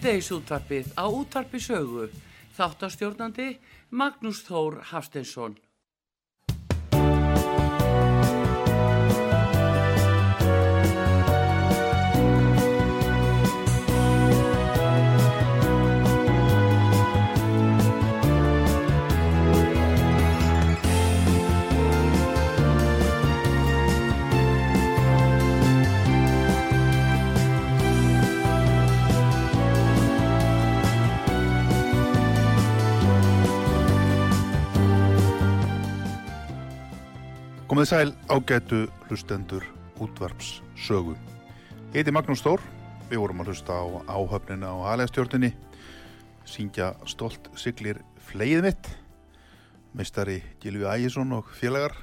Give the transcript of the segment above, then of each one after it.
Síðdeis útvarpið á útvarpi sögu. Þáttastjórnandi Magnús Þór Hafstensson. Komið sæl ágætu hlustendur útvarps sögu. Ég heiti Magnús Stór, við vorum að hlusta á áhöfnina og aðlegastjórnini, syngja stolt siglir fleið mitt, meistari Gilvi Ægjesson og félagar.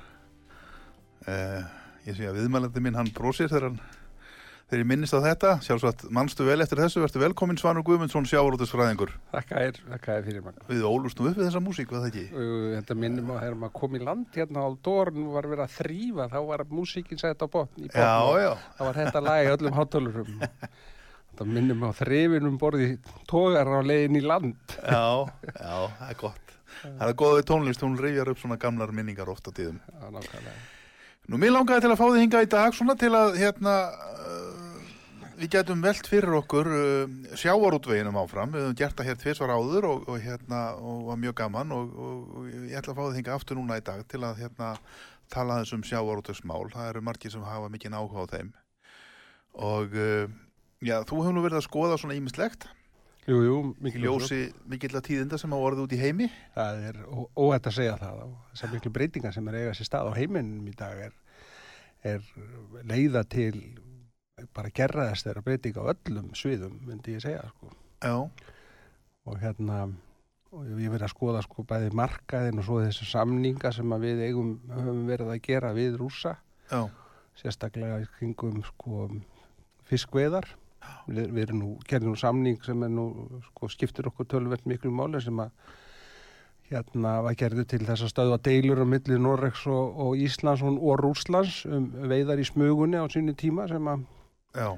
Eh, ég sé að viðmælandi minn hann brósir þegar hann þegar ég minnist á þetta, sjálfsagt mannstu vel eftir þessu, verður velkominn Svanur Guðmundsson sjávarútusfræðingur. Þakka er, þakka er fyrir mann. Við ólustum upp við þessa músík, var það ekki? Þetta minnum að þegar maður kom í land hérna á Dórn var verið að þrýfa, þá var músíkin sett á botn. Já, já. Það var þetta lag öllum hátalurum. Þetta minnum á þrýfinum borði tógar á leiðin í land. Já, já, það er gott. Það er góð við tónlist, hún reyjar upp svona gamlar minningar ofta tíðum. Já. Nú, mér langaði til að fá þið hinga í dag svona til að, hérna, uh, við getum velt fyrir okkur uh, sjávarútveginum áfram. Við höfum gert það hér tvirsvar áður og, og hérna, og var mjög gaman og, og, ég ætla að fá þið hinga aftur núna í dag til að, hérna, tala þessum sjávarútvegsmál. Það eru margir sem hafa mikinn áhuga á þeim. Og, uh, já, þú hefur nú verið að skoða svona ímislegt. Jú, jú, Mikið ljósi, mikill að tíðinda sem hafa orðið út í heimi. Það er ó- óhætt að segja það þessar miklu breytingar sem er eiga sér stað á heiminum í dag er, er leiða til bara gerraðast þeirra breytinga á öllum sviðum, myndi ég segja, sko. Já, og hérna og ég verið að skoða sko bæði markaðin og svo þessi samninga sem að við eigum höfum verið að gera við rúsa já, sérstaklega í kringum sko fiskveðar við, við erum nú, gerðum nú samning sem er nú sko skiptir okkur tölvert miklu máli sem að hérna var gerðu til þess að stöðva deilur á milli Norregs og, og Íslands og Rúslands um veiðar í smugunni á sínu tíma sem að já,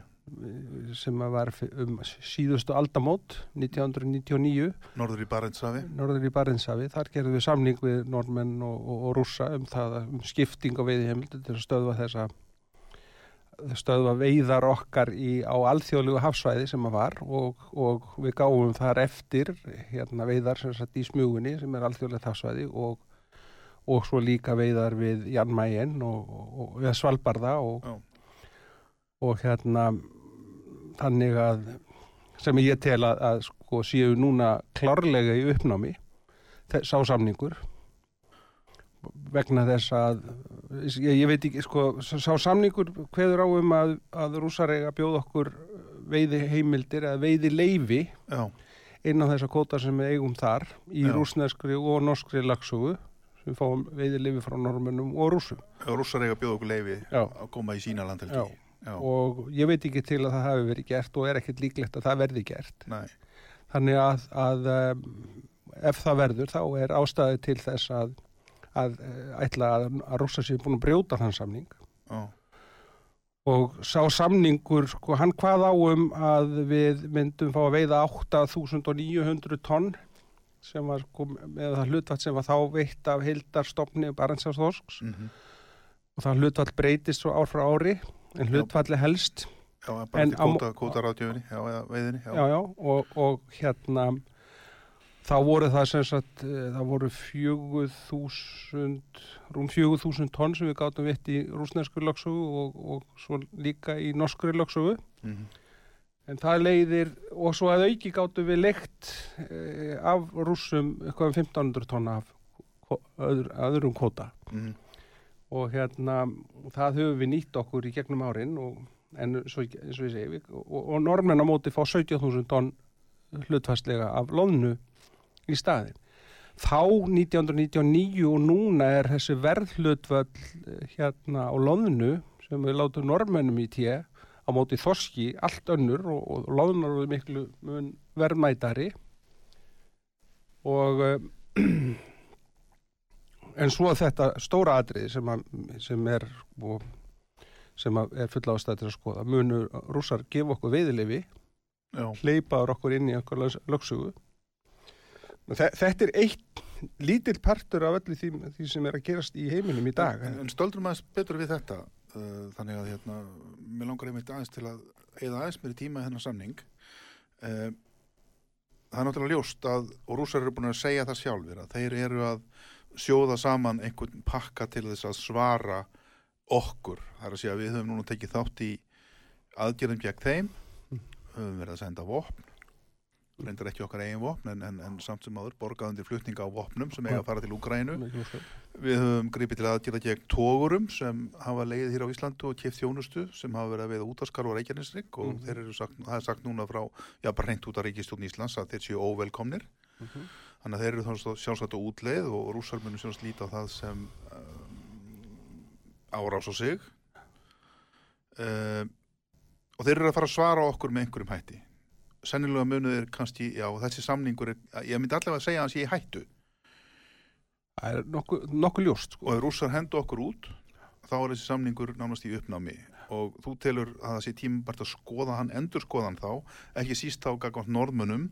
sem að var um síðustu aldamót 1999 norður í Barentsafi. norður í Barensafi, þar gerðum við samning við normenn og, og, og rússa um það um skipting á veiðihemildi til að stöðva þessa stöðva veiðar okkar í, á alþjóðlegu hafsvæði sem að var og, og við gáum þar eftir hérna veiðar sem sagt í smugunni sem er alþjóðlegt hafsvæði og, og svo líka veiðar við Jan Mayen og, og, og Svalbarða og, Já. Og hérna þannig að sem ég tel að, að sko séu núna klárlega í uppnámi þess á samningur vegna þess að ég, ég veit ekki, sko, sá samningur hveður á um að, að að bjóða okkur veiði heimildir eða veiði leifi inn á þessa kóta sem við eigum þar í Já. rúsneskri og norskri lagsugu sem fáum veiði leifi frá normennum og eiga að bjóða okkur leifi Já. að koma í sína landhelgi. Já. Og ég veit ekki til að það hafi verið gert og er ekkert líklegt að það verði gert. Nei, þannig að, að ef það verður þá er ástæði til þess að, að eh, ætla að, að rússa sér búin að brjóta þann samning. Já, og sá samningur, sko, hann hvað á um að við myndum fá að veiða 8.900 tonn sem var sko, með það hlutvægt sem var þá veitt af heildarstofni Barentsjáðsþorsks mhm, og það hlutvægt breytist svo ár frá ári en hlutfalli helst já, bara En til mo- kóta, kótaráðjöfinni, já, eða veiðinni, já, já, já, og, og hérna þá voru það sem sagt eh, það voru fjögur þúsund rúm fjögur þúsund tonn sem við gátum veitt í rúsnesku lögsugu og, og svo líka í norskri lögsugu mhm, en það leiðir og svo að auki gátum við leikt eh, af rússum eitthvað um 1500 tonna af öðrum kóta mhm, og hérna það höfum við nýtt okkur í gegnum árin og, en svo, eins og ég segi og, og normenn á móti fá 17.000 tonn hlutfastlega af loðnu í staðin þá 1999 og núna er þessi verðhlutvöll eh, hérna á loðnu sem við látum normennum í tíu á móti þorski allt önnur og, og loðnar eru miklu verðmætari. Og uh, en svo þetta stóra atrið sem, að, sem er og, sem að er fulla ástæð til að skoða. Munu rússar gefa okkur veiðilefi hleypaður okkur inn í okkur lögsugu Þe- þetta er eitt lítill partur af öllu því, því sem er að gerast í heiminum í dag. En, en stöldrum aðeins betur við þetta uh, þannig að hérna, mér langar einmitt aðeins til að eða aðeins mér í tíma þennan samning. Uh, það er náttúrulega ljóst að og rússar eru búin að segja það sjálfur að þeir eru að sjóða saman einhvern pakka til þess að svara okkur, það er að segja að við höfum núna tekið þátt í aðgerðum gegn þeim. Höfum verið að senda vopn. Reyndar ekki okkar eigin vopn en, en, en samt sem áður borgaðundir flutninga á vopnum sem eiga að fara til Úgrænu Við höfum gripið til aðgerða gegn tógurum sem hafa leiðið hér á Íslandu og keft þjónustu sem hafa verið að veiða útaskar og reykjarnisrygg og þeir eru sagt, það er sagt núna frá, já bara reynt út af ríkistjórn Íslands að þeir séu óvelkomnir. Mhm. Þannig að þeir eru þá sjálfsagt á útleið og, rússar munum sjálfsagt líta á það sem um, árás á sig. Um, og þeir eru að fara að svara okkur með einhverjum hætti. Sennilega munið er kannski, já þessi samningur er, ég myndi allavega að segja sé í hættu. Það er nokkuð nokku ljóst sko. og ef rússar hendu okkur út þá er þessi samningur nánast í uppnámi og þú telur að það sé tímabært að skoða hann, endur skoða hann þá ekki síst þá gagvant norðmunum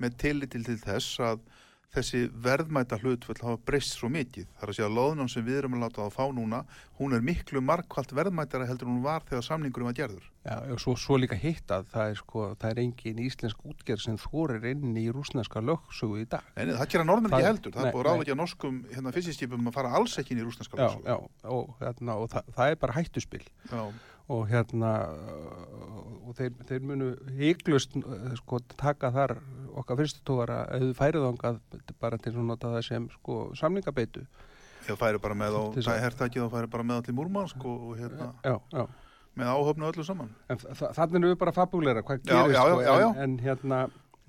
með tillitil til þess að þessi verðmæta hlutfull hafa breyst svo mikið. Það er að segja að loðnum sem við erum að láta það fá núna, hún er miklu markvallt verðmætara heldur hún var þegar samningurum var gerður. Já, og svo, svo líka hitt að það er, sko, það er engin íslensk útgerð sem þorir inn í rúsneska lögsugu í dag. En það gera norðmenn ekki heldur. Það er búið nei. ráðleikja norskum hérna, fyrstistýpum að fara alls ekki inn í rúsneska Já, lögsögu. já, og, hérna, og það, það er bara hættuspil Já. Og hérna og þeir, þeir munu hygglust uh, sko, taka þar okkar fyrstutókara ef þau færið þangað bara til að nota það sem sko, samningabeitu. Ég færi bara með á, það er herrtækið og færi bara með allir múrmansk og, og hérna, Já, já. með áhöfnu öllu saman. Þannig erum við bara fabúleira hvað Já, gerist já, já, sko, já, já. En, en hérna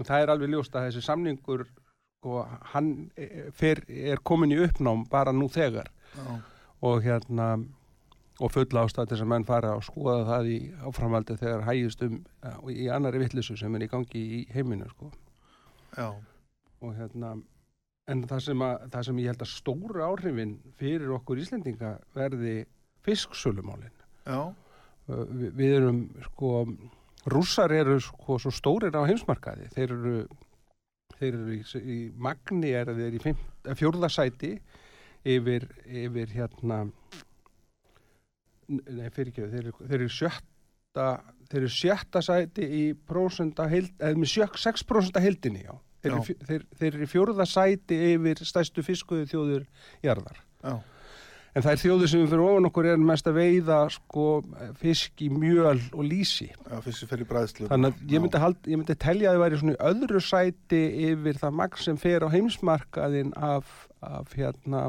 það er alveg ljóst að þessi samningur sko, hann eh, fer, er komin í uppnám bara nú þegar Já. og hérna og full ástæð til þess að menn fara að skoða það í áframaldi þegar hægist um í annari vittlisu sem er í gangi í heiminu sko. Já. og hérna en það sem, að, það sem ég held að stóru áhrifin fyrir okkur Íslendinga verði fisksölumálin Já. Uh, við, erum sko rússar eru sko svo stórir á heimsmarkaði þeir eru þeir eru í, í magni er þeir í fimm- eh, fjórða sæti yfir, yfir hérna nei fyrir ekki þeir, þeir eru sjötta þeir eru sjötta sæti í prósenta heild, eða með sjö- 6% af heildinni já Þeir, Já. þeir, þeir eru í fjórða sæti yfir stærstu fiskuðu þjóður jarðar Já. En það er þjóður sem við fyrir ofan okkur er mest að veiða sko, fisk í mjöl og bræðslu. Þannig að ég myndi, hald, ég myndi telja að það væri svona öðru sæti yfir það magn sem fer á heimsmarkaðin af, af hérna,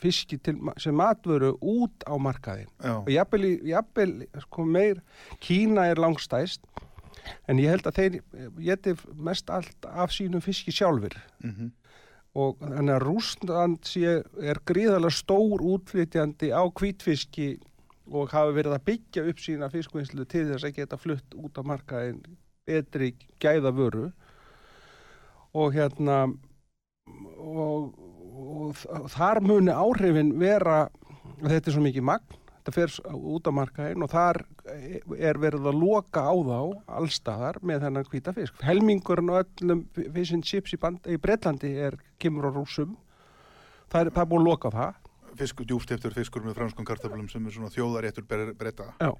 fiski til, sem matvöru út á markaðin. Já. Og jafnvel, sko, meir, Kína er langstæst en ég held að þeir geti mest allt af sínum fiski sjálfur Mm og þannig að Rúsland sé, er gríðarlega stór útflytjandi á hvítfiski og hafi verið að byggja upp sína fiskvinnslu til þess að geta flutt út á markaðin betri gæða vöru og hérna og, og, og þar muni áhrifin vera þetta er svo mikið magn þetta fer út á markaðin og þar er verið að loka á þá allstaðar með þennan hvíta fisk. Helmingurinn á öllum fish and chips í, í Bretlandi er kemur á rúsum. Það er, það er búin að loka á það. Fiskur, djúfstiftur fiskur með franskum kartaflum sem er svona þjóðaréttur breyta. Já.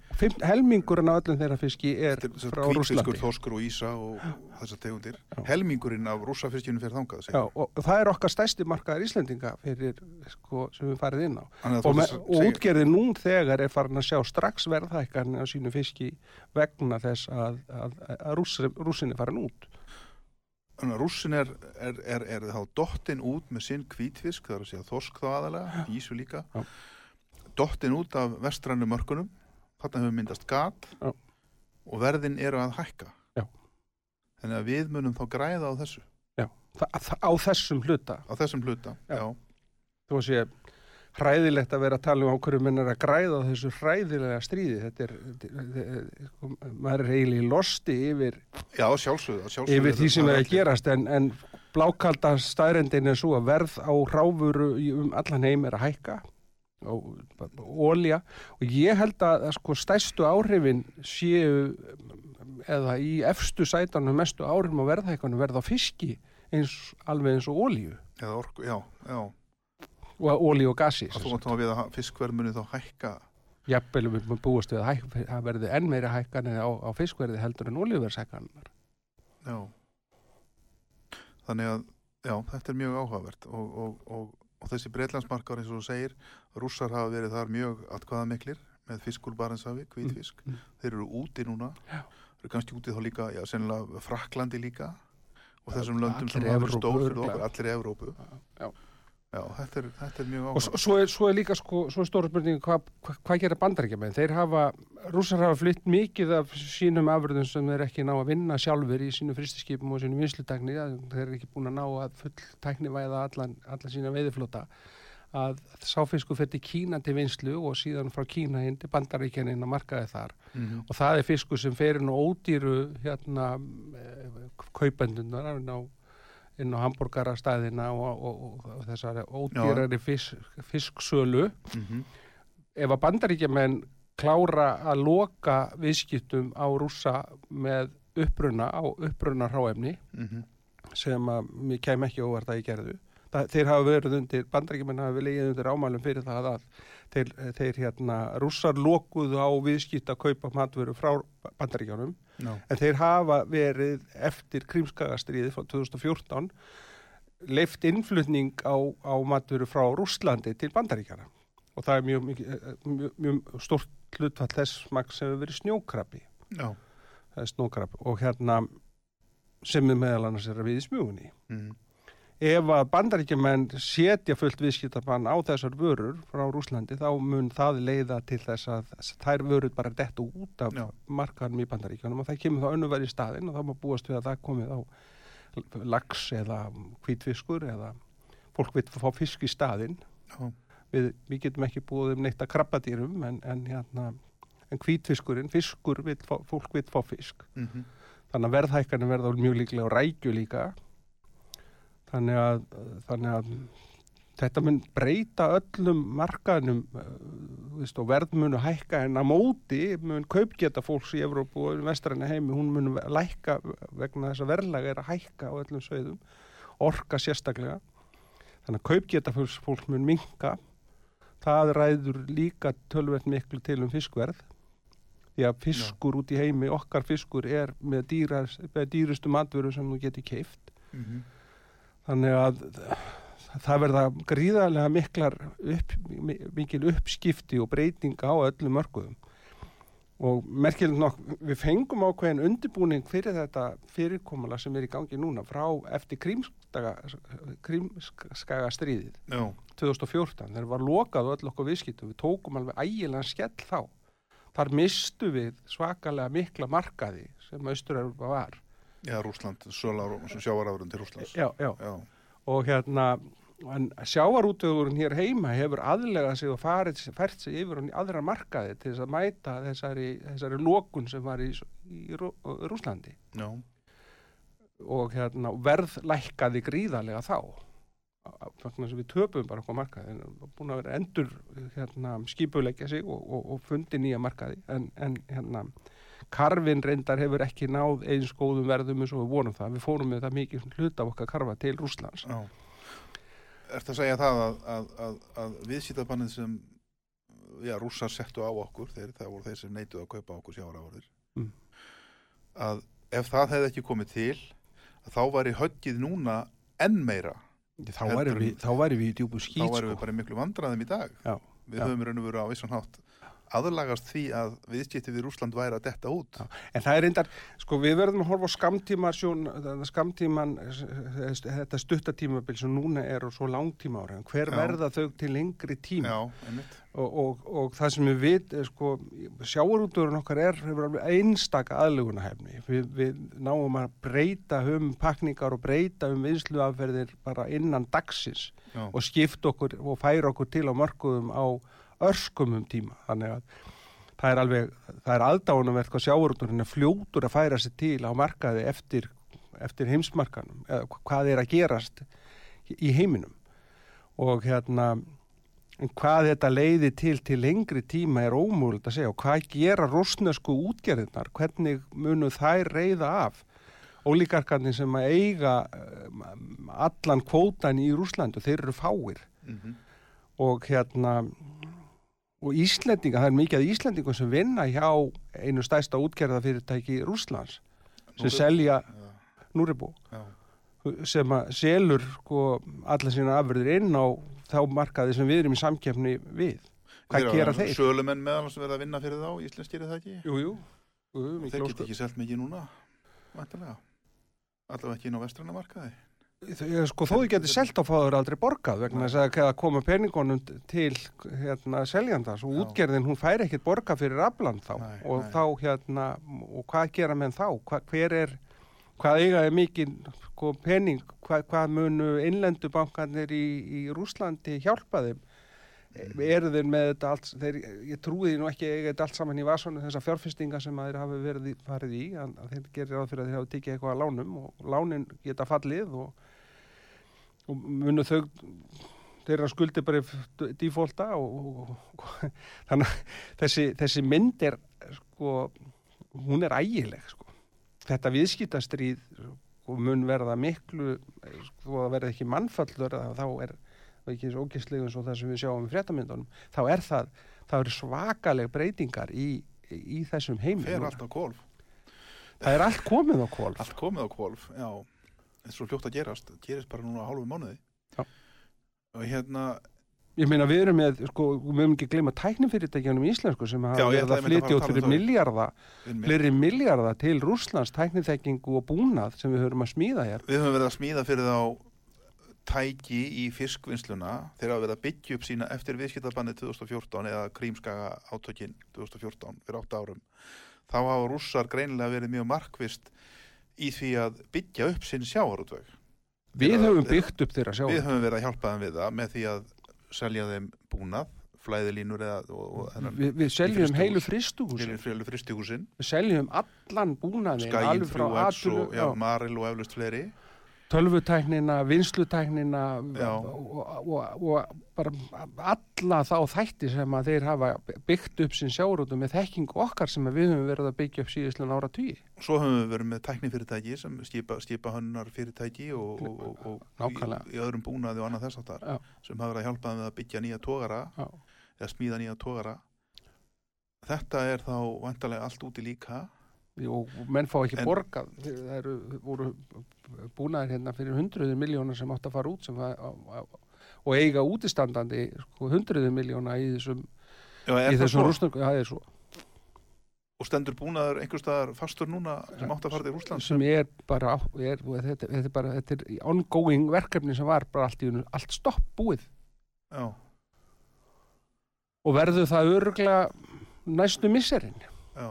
Helmingurinn á öllum þeirra fiski er Þetta frá Rúslandi. þoskur og ísa og þessar tegundir. Já. Helmingurinn af rússafiskinu fyrir þangað. segir Já, og það er okkar stærsti markaðar Íslendinga fyrir, sko, sem við farið inn á. Að Og, með, og útgerði nú þegar er farin að sjá strax verðhækkan á sínu fiski vegna þess að, að, að rússin, rússin er farin út. Rússin er, er, er, er þá dottin út með sinn hvítfisk, það er að segja þorsk þá aðalega, ísu líka, Já. dottin út af vestrannu mörkunum, þarna hefur myndast gat Já. og verðin eru að hækka. Já. Þannig að við munum þá græða á þessu, þa, á þessum hluta. á þessum hluta. Já. Þú sé hræðilegt að vera að tala um á hverju minn er að græða á þessu hræðilega stríði. Þetta er, þetta er- sko, maður er eiginlega í losti yfir, Já, sjálfsögðu. sjálfsögðu yfir því sem er að gerast en, en blákalda staðrendin er svo að verð á ráfuru um allan heim er að hækka og ólja og ég held að, sko stærstu áhrifin séu eða í efstu sætanum mestu áhrifin á verðhækkanum verða fiski eins, alveg eins og ólíu Eða orku, já, já. Og ólíu og gasi Að þú átt þá við að fiskverð muni þá hækka. jafnvel við búist við að það verði enn meiri hækkanir á, á fiskverði heldur en olíuverðshækkanar Já. Þannig að, já, þetta er mjög áhugavert og, og, og, og þessi breitlandsmarkar eins og þú segir, rússar hafa verið þar mjög atkvaðamiklir með fiskur barensafi, hvítfisk. Mm, mm. Þeir eru úti núna. Já. Eru kannski úti þá líka, já, sennilega Fraklandi líka og þessum löndum sem hafa stór fyrir okkur, allir í Evrópu. Já. Já, þetta er, þetta er mjög og áhugavert. svo, er, svo er líka sko, svo er stóra spurning hvað hva, hva gera bandaríkjamenn? Þeir hafa, rússar hafa flytt mikið af sínum afröðum sem þeir ekki ná að vinna sjálfur í sínum fristiskipum og sínum vinslutakni, þeir eru ekki búin að ná að full tæknivæða allan, allan sína veiðflota að sáfisku fyrir Kína til vinslu og síðan frá Kína inn til bandaríkjanin að markaði þar. Mm og það er fiskur sem fer inn á ódýru hérna kaupendunar inn á, inn á hambúrgarastæðina og, og, og, og þessari ódýrari fisk, fisksölu. -hmm. ef að bandaríkjamenn klára að loka viðskiptum á rússa með uppruna á uppruna hráefni Mm sem að mér kem ekki óvart að ég gerðu það, þeir hafa verið undir, bandaríkjumenn hafa verið legið undir ámælum fyrir það að þeir, þeir hérna, rússar lokuðu á viðskipt að kaupa matvöru frá bandaríkjónum Já, en þeir hafa verið eftir krímskagastriði frá 2014 leift innflutning á, á matvöru frá Rússlandi til bandaríkjana og það er mjög, mjög, mjög, mjög stort hlutfall þess magt sem hefur verið það er snókrabbi og hérna sem meðal annars er að við í smugunni. Mm. Ef að bandaríkjumenn setja fullt viðskiptabann á þessar vörur frá Rúslandi þá mun það leiða til þess að þær vörur bara dettu út af Já. markanum í bandaríkjunum og það kemur þá önnum verið í staðinn og þá má búast við að það komið á lax eða hvítfiskur eða fólk vil fá fisk í staðinn Já. við, við getum ekki búið um neitt að krabbadýrum en, en, hérna, en hvítfiskurinn, fiskur, vill fá, fólk vil fá fisk Mhm. þannig að verðhækkanir verða mjög líklega og rækju líka þannig að, þannig að þetta mun breyta öllum markaðnum uh, veist, og verð munu hækka en að móti mun kaupgeta fólks í Evrópu og vestræna heimi hún mun lækka vegna þess að verðlaga er að hækka á öllum sveiðum orka sérstaklega. Þannig að kaupgeta fólks, fólks mun minka það ræður líka tölvert miklu til um fiskverð. Því að fiskur út í heimi, okkar fiskur er með, dýras, með dýrustu matvöru sem þú getur keift Mhm. Þannig að það verða gríðarlega miklar upp, mi- mikil uppskipti og breytinga á öllum mörguðum og merkilegt nokk við fengum ákveðin undirbúning fyrir þetta fyrirkomala sem er í gangi núna frá eftir krímskaga, krímskaga stríðið Já. 2014 þegar var lokað og öll okkur viðskiptum við tókum alveg ægilega skell þá. Þar mistu við svakalega mikla markaði sem Austur-Europa var Já, Rúsland, sjávarafurinn til Rúslands. já, já. Já. og hérna en sjávarútögurinn hér heima hefur aðlegað sig og farið, fært sig yfir á aðra markaði til þess að mæta þessari, þessari lokun sem var í, í Rú, Rúslandi Já. og hérna, verð lækkaði gríðarlega þá vegna sem við töpum bara okkur markaði en búin að vera endur hérna, skipuleggja sig og, og, og fundi nýja markaði en, en hérna karfin reyndar hefur ekki náð eins góðum verðum eins og við vonum það við fórum með það mikið hlut af okkar karfa til Rúslands Já. Ertu að segja það að, að, að, að viðsýtabannið sem já, rússar settu á okkur, þeir, það voru þeir sem neituð að kaupa okkur sjávarafurðir, Mm. að ef það hefði ekki komið til, þá væri höggið núna enn meira. þá væri við, þá væri við í djúbu þá skýt væri sko. við bara í miklu vandræðum í dag. Já, Við já. höfum raun og veru á vissan hátt aðlagast því að viðskipti við Rússland væri að detta út. En það er reyndar, sko við verðum að horfa á skamtíma sjón, skamtíman, þetta stuttatímabil sem núna er og svo langtíma ára. Hver Já. verða þau til lengri tíma? Já, einmitt. Og, og, og það sem við vit, sko, sjáurúturinn okkar er, hefur alveg einstaka aðlugunahefni. Vi, við náum að breyta um pakningar og breyta um vinsluafferðir bara innan dagsins Já. og skipta okkur og færa okkur til á mörkuðum á örskumum tíma. Þannig að það er alveg, það er aðdánumvert hvað sjáurúturinn er fljótur að færa sig til á markaði eftir, eftir heimsmarkanum, eða hvað er að gerast í heiminum. Og hérna, hvað þetta leiði til til lengri tíma er ómúlut að segja. Og hvað gera rúsnesku útgerðinnar, hvernig munu þær reyða af? Ólíkarkarnir sem að eiga um, allan kvótan í Rúslandu, þeir eru fáir. Mm og hérna og Íslendinga, það er mikið að Íslendingum sem vinna hjá einu stæsta útgerðafyrirtæki Rúslands sem Núri- selja Já, Núribú já. sem að selur sko, alla sína afurðir inn á þá markaði sem við erum í samkeppni við. Hvað Þeir gera þeir? Sölumenn meðal sem verða að vinna fyrir þá, Íslensk gerir það ekki? Jú, jú. jú Þeir geta ekki selt mikið núna, vantilega. Allavega ekki inn á vestræna markaði. Þegar, sko, þó þið getur selt á fáður aldrei borgað vegna þess að að koma peningunum til hérna, seljandans og útgerðin hún fær ekkert borgað fyrir afland þá. Nei, og nei. þá hérna og hvað gera menn þá? Hva, hver er hvað eiga er mikið sko, pening, hvað, hvað munu innlendu bankanir í, í Rúslandi hjálpa þeim? Eru þeir með þetta allt þeir, ég trúi því nú ekki eiga þetta allt saman í vasonu þessar fjárfestinga sem þeir hafi verið farið í, þeir gerir ráð fyrir að þeir hafi tekið eitthvað að lánum og lánin geta fallið og, og munu þau þeirra skuldi bara dífólta og, og, og þannig að þessi, þessi mynd er sko, hún er ægileg sko. þetta viðskiptastríð sko, mun verða miklu sko, það verða ekki mannfallur þá er og ekki svo ógæstlegu eins og það sem við sjáum í fréttamyndunum, þá er það það eru svakaleg breytingar í, í þessum heimi Fer núna. allt á kvolf. það er allt komið á kvolf Allt komið á kvolf, já. Er svo fljótt að gerast. Gerist bara núna hálfu mánuði. Já. Og hérna, ég meina við erum með, sko, við mögum ekki gleyma tæknifyrirtækjanum í íslensku sem hafa verið að að flytja út að fyrir um miljarda við, fleiri miljarda til Rússlands tækniþekkingu og búnað sem við höfum að smíða hér við höfum verið að smíða fyrir þá tæki í fiskvinnsluna þegar að verða byggja upp sína eftir viðskiptabannið 2014 eða krímskaga átökin 2014 fyrir 8 árum þá hafa rússar greinilega verið mjög markvist í því að byggja upp sinn sjávarútveg. Við Þeirra- höfum byggt upp þeirra sjá. við höfum verið að hjálpa þeim við það með því að selja þeim búnað flæðilínur eða og, og þennan Við, við seljum heilu fristuhúsin. fyrir fjölu fristihúsin Við seljum allan búnaðin, Skæin alveg frá 3X aðtölu, og já, Maril og eflust fleiri tölvutæknina, vinslutæknina og, og, og, og bara alla þá þætti sem að þeir hafa byggt upp sinn sjárótu með þekkingu okkar sem við höfum verið að byggja upp síðustlega ára tugi. Svo höfum við verið með tæknifyrirtæki sem skipa, skipa hönnar fyrirtæki og, og, í, í öðrum búnaði og annað þess Já. sem hafa verið að hjálpa við að byggja nýja tógara Já. eða smíða nýja tógara. Þetta er þá vantarlega allt úti líka. Og menn fá ekki En- borgað. Það eru, voru búnaðir hérna fyrir hundruður miljónar sem átt að fara út sem að, að, og eiga útistandandi sko, hundruður miljóna í þessum, Já, í þessum rúsnöku það er svo, Og stendur búnaður einhver staðar fastur núna sem átt að fara til Rúsland? sem er bara á- er, þetta, þetta er bara, þetta er ongoing verkefni sem var bara allt í unnu, allt stopp búið. Já, og verður það örglega næstu misserinn já.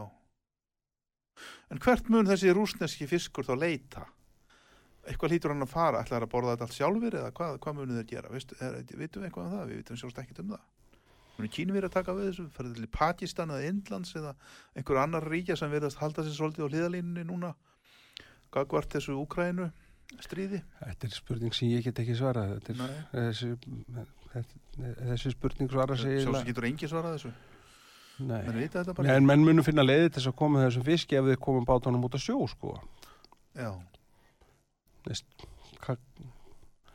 En hvert mun þessi rúsneski fiskur þá leita? Eitthvað hlýtur hann að fara, ætlar að borða þetta allt sjálfur eða hvað, hvað munu þeir gera? Vistu, er, vitum við eitthvað um það? Við vitum sjálfst ekkert um það. Munu Kínverið að taka við þessu? Ferðu til Pakistan eða Indlands eða einhver annar ríkja sem verðast halda sér svolítið á hliðalínunni núna? Gagvart þessu Úkrænu stríði? Þetta er spurning sem ég get ekki svarað þetta er, Nei. þessi, þetta, þessi spurning svara sig Sjálfsagt getur engi svarað þessu. Nei. Menn vita þetta bara. En menn munu finna leiði til þess að koma þessum fiski ef þið komum bátunum út að sjó sko. Já. Veist, hvað-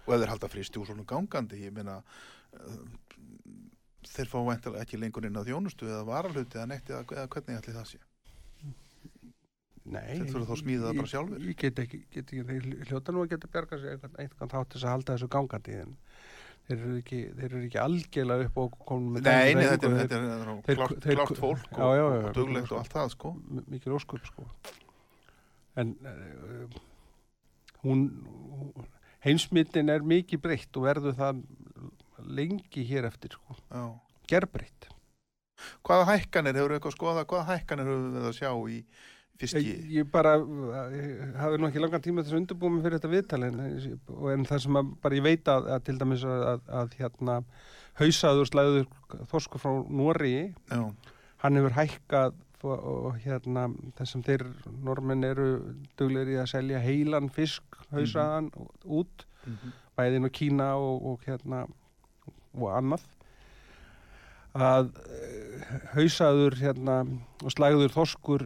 og ef þeir halda úr svona gangandi ég meina uh, þeir fá væntalega ekki lengur inn á þjónustu eða varalhuti eða neitt eða, eða hvernig ætli það sé Nei, Þeir þurfa þá að smíða það bara sjálfur. Ég get ekki, get ekki þeir hljóta nú að geta bjarga sig einhvern, einhvern þátt þess að halda þessu gangandi en þeir eru ekki, þeir eru ekki algjörlega upp og komin með Nei, nei, dæmi þetta er, þeir- þetta er, er þeir- klárt, klárt fólk Já, já, já, og duglegt og allt það sko m- mikil óskup sko. en uh, hún, heimsmyndin er mikið breytt og verður það lengi hér eftir sko. gerbreytt Hvaða hækkanir hefur eitthvað skoða hvaða hækkanir hefur við að sjá í fiski Ég, ég. bara ég hafði nú ekki langan tíma þess að undirbúa mig fyrir þetta viðtal en, en það sem að, bara ég veit að, að til dæmis að, að, að hérna hausaður slæður þorsku frá Nóri Já, hann hefur hækkað og, og hérna þessum þeir normenn eru duglegir í að selja heilan fisk hausaðan út Mhm. bæðin og Kína og, og hérna og annað. Að uh, hausaður hérna og slæður þorskur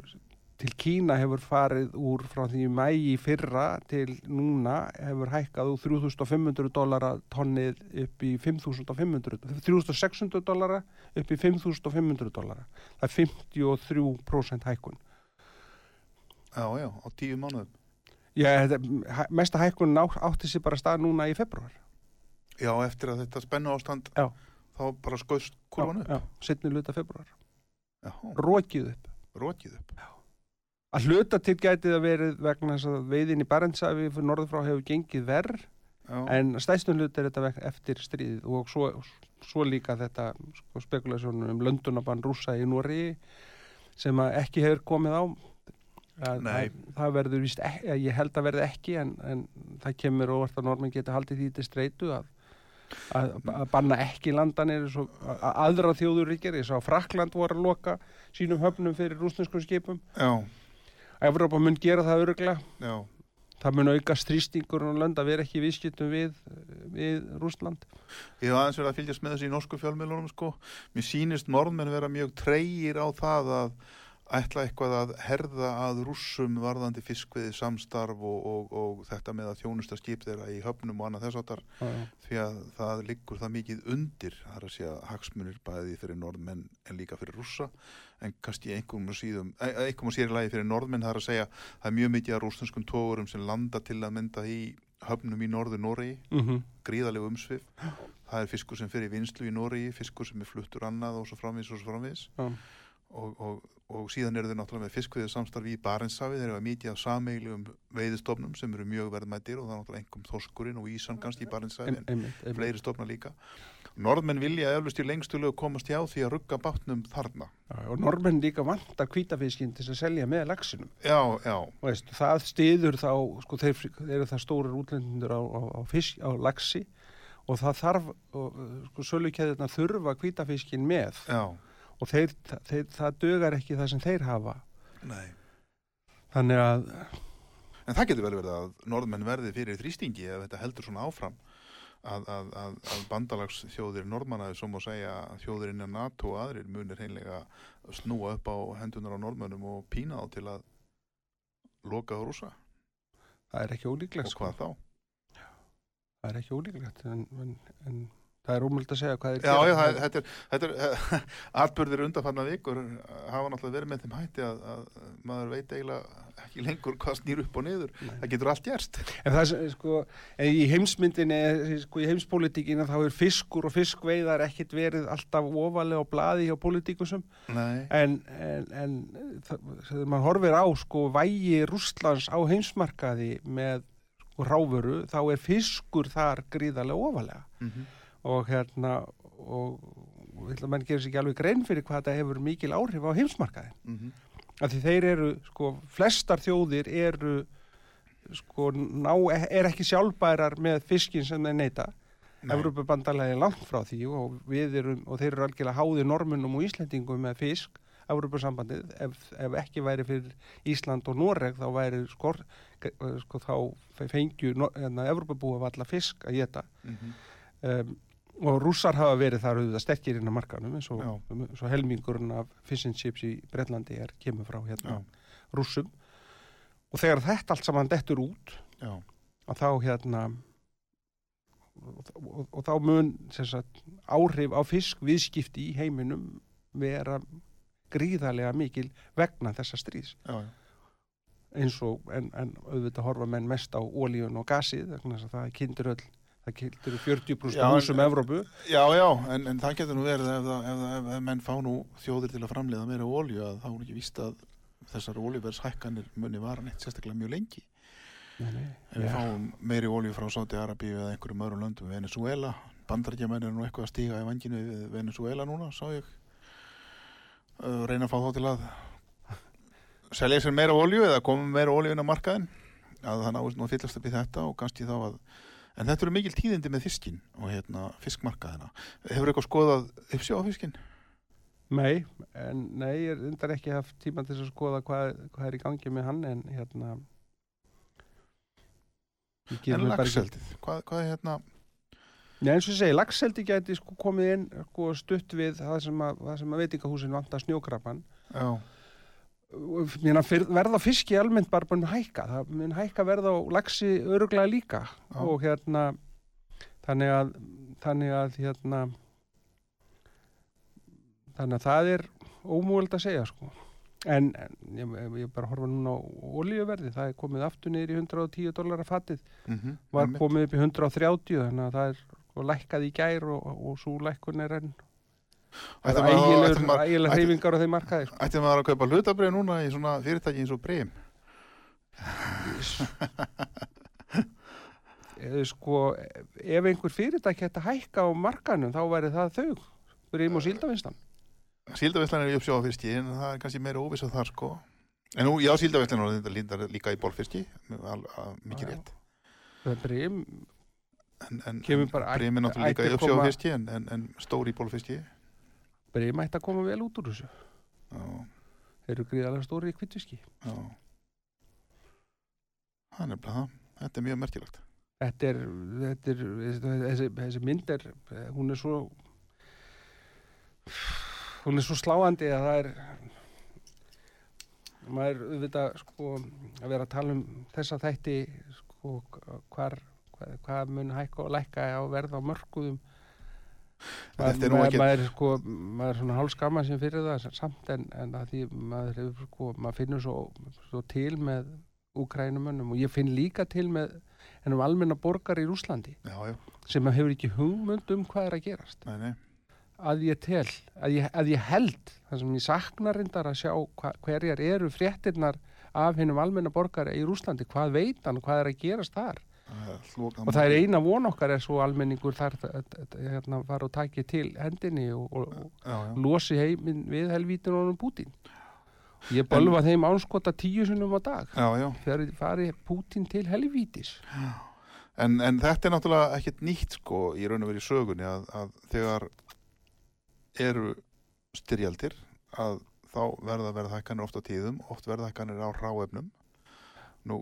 til Kína hefur farið úr frá því mæ í fyrra til núna hefur hækkað úr 3500 dollara tonnið upp í 5500 3600 dollara upp í 5500 dollara. Það er 53% hækkun. Já, já, á tíu mánuðum. Já, þetta, mesta hækkun átti sér bara stað núna í februar Já, eftir að þetta spennu ástand Já. þá bara skoðst kurvan upp. Já, setni luta februar Já, Rókið upp. Rókið upp Að hluta til gæti það verið vegna þess að veiðin í Barentsafi fyrir norður frá hefur gengið verð en stæðstum hlut er þetta veg- eftir stríðið og svo, svo líka þetta sko, spekulasjónum um löndunabann rúsa í Nóri sem að ekki hefur komið á. Að, að, það verður víst ekki, ég held að verði ekki en, en það kemur óvart að normin geta haldið því til streitu að, að, að banna ekki landanir svo, að, aðra þjóður ríkir, ég sá Frakland voru að loka sínum höfnum fyrir rúsneskum skipum. Já, Evrópa mun gera það öruglega já, það mun auka strýstingur og lönd að vera ekki viðskiptum við, við Rússland. Ég hef aðeins verið að fylgjast með þessu í norsku fjölmiðlunum sko. Mér sýnist norðmenn vera mjög treyir á það að ætla eitthvað að herða að rússum varðandi fiskviði samstarf og, og, og þetta með að þjónusta skip þeirra í höfnum og annað þess áttar því að það liggur það mikið undir það er að segja hagsmunir bæði fyrir norðmenn en líka fyrir rússa. En kannski einhverjum síðum eh, einhverjum og sér í lagi fyrir norðmenn það er að segja það er mjög mikið af rússneskum tógurum sem landa til að mynda í höfnum í norður Noregi mm -hmm. gríðalegu umsvið það er fiskur sem fer í vinslu í Noregi fiskur sem er fluttur annað og svo framvis og svo framvis Já. og, og, og síðan eru þeir náttúrulega með fiskviðið samstarfi í Barentshafi, þeir eru mikið af sameigljum veiðistofnum sem eru mjög verðmættir og það er náttúrulega einhverjum þorskurinn og ísan kannski í Barentshafi en fleiri stofna líka. Norðmenn vilja eflust í lengstulegu komast hjá því að rugga bátnum þarna. Og normenn líka vantar kvítafiskinn til að selja með laxinum. Já, já, veist, það stiður þá sko, þeir, eru það stórir útlendindur á, á, á, fisk, á laxi og það þarf sko, sölukæðina þurfa kvítafiskinn með. Já, og þeir, þeir, það dögar ekki það sem þeir hafa nei. þannig að En það getur vel verið að norðmenn verði fyrir þrýstingi ef þetta heldur svona áfram að, að, að, að bandalagsþjóðir norðmannaði sem að segja að þjóðir innan NATO og aðrir munir heimlega snúa upp á hendunar á norðmönnum og pína þá til að loka á rúsa það er ekki ólíklegt og sko. hvað þá? það er ekki ólíklegt en, en, en það er ómöld að segja hvað þeir Já, já, það, þetta er, þetta er atbyrðir undanfarnar vikur hafa náttúrulega verið með þeim hætti að, að maður veit eiginlega ekki lengur hvað snýr upp og niður. Nei. Það getur allt gerst. En það er sko, en í heimsmyndinni, sko í heimspolítikina þá er fiskur og fiskveiðar ekkit verið alltaf ofalega á blaði hjá politíkusum Nei, en, en, en það, maður horfir á sko vægi Rússlands á heimsmarkaði með sko, ráfuru þá er fiskur þar gríðarlega ofalega mm og hérna og, mann gerir sér ekki alveg grein fyrir hvað þetta hefur mikil áhrif á heimsmarkaði -hmm. af því þeir eru, sko, flestar þjóðir eru sko, ná, er ekki sjálfbærar með fiskin sem þeir neyta. Evrópubandalagi er langt frá því og við erum, og þeir eru algjörlega háði normunum og Íslendingum með fisk Evrópusambandið, ef, ef ekki væri fyrir Ísland og Noreg þá væri skor, sko, þá fengju hérna, Evrópubúa valla fisk að geta Mm -hmm. um, og rússar hafa verið þar auðvitað sterkir inn á markanum eins og, eins og helmingurinn af fish and chips í Breitlandi er kemur frá hérna Já. rússum og þegar þetta allt saman dettur út Já, að þá hérna og, og, og þá mun sagt, áhrif á fiskviðskipti í heiminum vera gríðarlega mikil vegna þessa stríðs já, já. eins og en, en auðvitað horfa menn mest á ólíun og gasið þess að það kindur öll það kildur 40% Já, en- húsum Evrópu Já, já, en, en það getur nú verið ef, ef, ef, ef menn fá nú þjóðir til að framleiða meira ólju að þá er ekki víst að þessar óljuverðshækkanir muni vara neitt sérstaklega mjög lengi. Nei, nei, Ef við já. fáum meiri ólju frá Sáti Arabíu eða einhverjum öðrum löndum, Venezuela, bandarækjamenn er nú eitthvað að stíga í vanginu við Venezuela núna, sá ég, uh, reyna að fá þá til að selja sér meira ólju eða koma meira ólju inn á markaðin, að það náist nú að fyllast upp í þetta og kannski þá að En þetta eru mikil tíðindi með fiskin og hérna fiskmarkaðina. Hefur eitthvað skoðað uppsjá á fiskin? Nei, en nei, ég er undar ekki haft tíma til að skoða hvað, hvað er í gangi með hann en hérna En lagseldið, hvað, hvað er hérna, Nei, eins og ég segi, lagseldi gæti sko komið inn sko, stutt við það sem að, að veitingahúsin vantar snjókrapan já, Verða fiski almennt bara búin að hækka. Það mun hækka verða á lagsi öruglega líka. Já. og hérna þannig að þannig að hérna þannig að það er ómúvöld að segja sko. En, en ég, ég bara horfa núna á olíuverði, það er komið aftur niður í 110 dólar að fattið, mm var komið upp í 130 þannig að það er sko, lækkað í gær og, og svo lækkun er enn það er ægilegur hreyfingar á þeim markaði sko. Ætti maður að kaupa hlutabrið núna í svona fyrirtæki eins og breym? Eða, sko, ef einhver fyrirtæki hætti að hækka á markanum þá væri það þau Brím og síldavinslan Síldavinslan er í uppsjá á fiski en það er kannski meira óvissað þar sko. En nú, já, síldavinslan og þetta lindar líka í al, mikið rétt. Brím, En, en, en breym er náttúrulega líka í að koma- fiski en, en, en stóri í bólfiski. Brím ætti að koma vel út úr þessu Þeir eru gríðarlega stóri í kvitviski já. Það er nefnilega það. Þetta er mjög merkilegt. Þetta er, þetta er þessi, þessi mynd er hún er svo hún er svo sláandi að það er maður auðvitað sko að vera að tala um þessa þætti sko hvar hvað, hvað mun hækka og lækka á verð á mörkuðum Þetta er nú ekki- maður, er, sko, maður er svona hálskama sem fyrir það samt en, en að því maður, hefur, sko, maður finnur svo, svo til með úkrænumönnum og ég finn líka til með ennum almenna borgar í já, sem hefur ekki hugmynd um hvað er að gerast nei, nei. að ég tel, að ég, að ég held, það sem ég saknar reyndar að sjá hva, hverjar eru fréttinnar af hennum almenna borgara í Rúslandi, hvað veit hann, hvað er að gerast þar. Og það er eina von okkar er svo almenningur þar hérna fara og taki til hendinni og, og, Já, já. og losi heiminn við helvítin honum Pútín. Ég bölva þeim ánskota tíu sinnum á dag. Já, já. Fari, Pútín til helvítis. En, en þetta er náttúrulega ekkert nýtt sko í raun og verið sögunni að, að þegar eru styrjaldir að þá verða verðhækkanir oft á tíðum, oft verðhækkanir á ráefnum. Nú,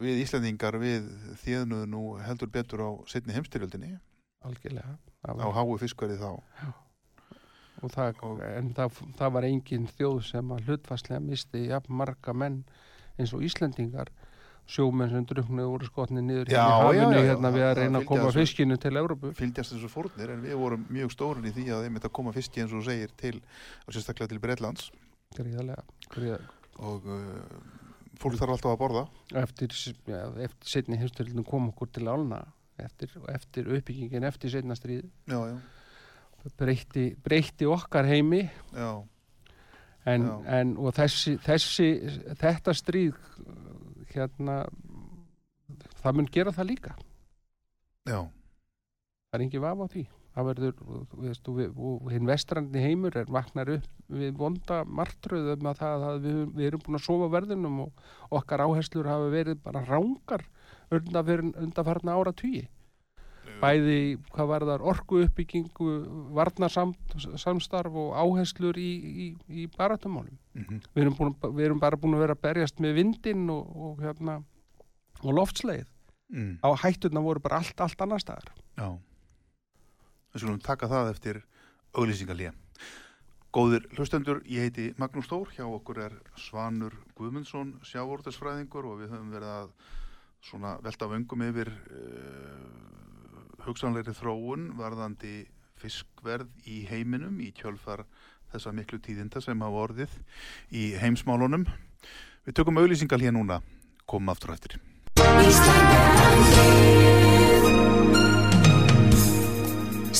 við Íslandingar, við þýðnuðu nú heldur betur á setni heimstyrjaldinni, Algjörlega. Það á var, háu fiskverði þá. og það, og- en það, það var engin þjóð sem að hlutfastlega misti jafn marga menn eins og Íslendingar sjómenn sem druknuðu voru skotni niður Já, hérna í já, hafinu já, hérna við að reyna að koma fiskinu til Európu. Fylgjast þessu fórnir en við vorum mjög stórin í því að þeim þetta koma fiski eins og segir til, og sérstaklega til Breitlands Gríðarlega. Gríðarlega. og uh, fólk þarf alltaf að borða. eftir, ja, eftir setni heimstyrlunum kom okkur til álna eftir, eftir uppbyggingin eftir setna stríð. Já, já, breytti, breytti okkar heimi. Já, en, Já. en og þessi, þessi þetta stríð hérna það mun gera það líka. Já, það er engin vafa á því það verður, veist, og, og hinn vestrandi heimur er vaknar upp við vonda martröðum að það að við, við erum búin að sofa verðinum og okkar áherslur hafa verið bara rángar undanfarna ára tugi bæði hvað var þar orku uppbyggingu varnarsamstarf og áherslur í, í, í baratumálum mhm, við erum, búin, við erum bara búin að vera að berjast með vindinn og, og, hérna, og loftsleið mm, á hættuna voru bara allt, allt annar staðar já. Við skulum taka það eftir auglýsingalíja. Góðir hlustendur, ég heiti Magnús Þór, hjá okkur er Svanur Guðmundsson, sjávortisfræðingur og við höfum verið að svona velta vöngum yfir uh, hugsanleiri þróun varðandi fiskverð í heiminum í kjölfar þessa miklu tíðinda sem hafa orðið í heimsmálunum. Við tökum auglýsingal hér núna, komum aftur eftir.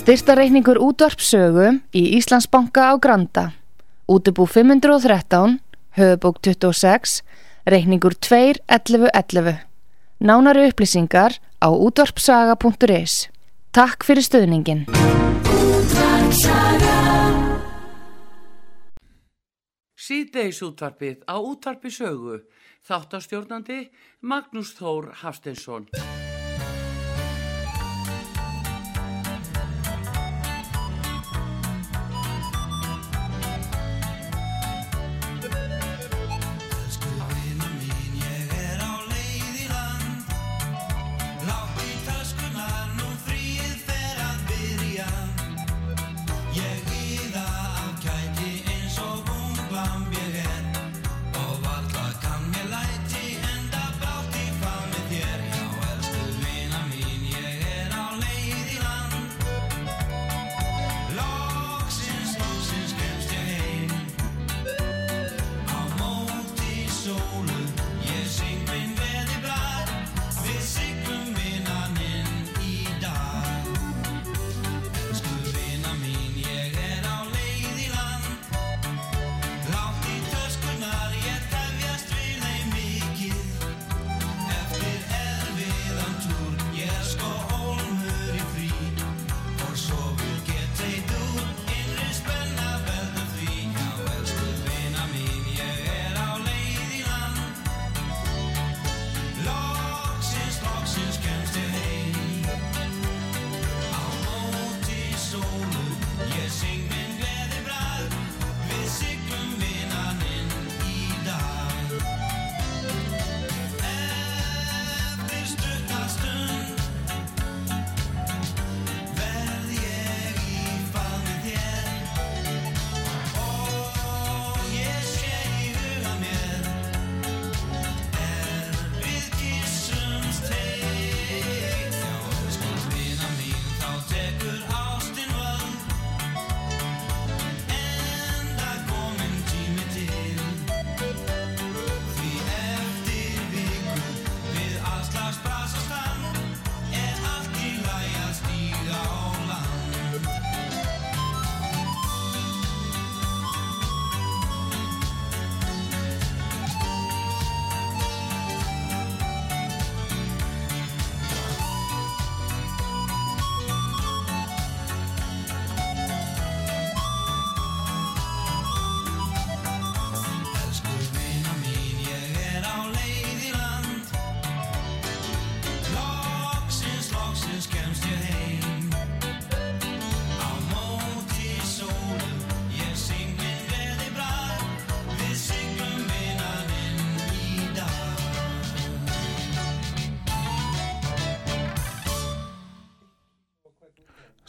Styrtareikningur útvarpsögu í Íslandsbanka á Granda. Útubú 513, höfubók 26, reikningur 2.11.11. Nánari upplýsingar á útvarpsaga.is. Takk fyrir stöðningin. Síðdeis útvarpið á útvarpi sögu. Þáttastjórnandi Magnús Þór Hafsteinsson.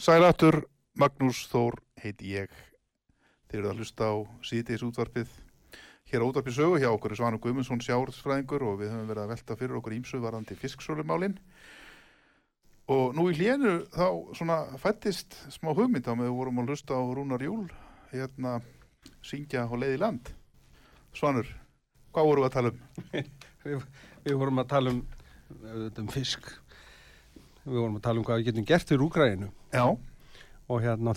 Sælatur, Magnús Þór heiti ég. Þeir eru að hlusta á síðdeis útvarpið hér á útvarpið sögu hjá okkur Svanur Guðmundsson sjáurðsfræðingur og við höfum verið að velta fyrir okkur ímsu varandi fisksölumálin. Og nú í hlénu þá svona fættist smá hugmynd á með við vorum að hlusta á Rúnar Júl hérna syngja á leið í land. Svanur, hvað vorum við að tala um? Við, við vorum að tala um, um fisk. Við vorum að tala um hvað við getum gert fyrir Úgrænu. Já, Og hérna,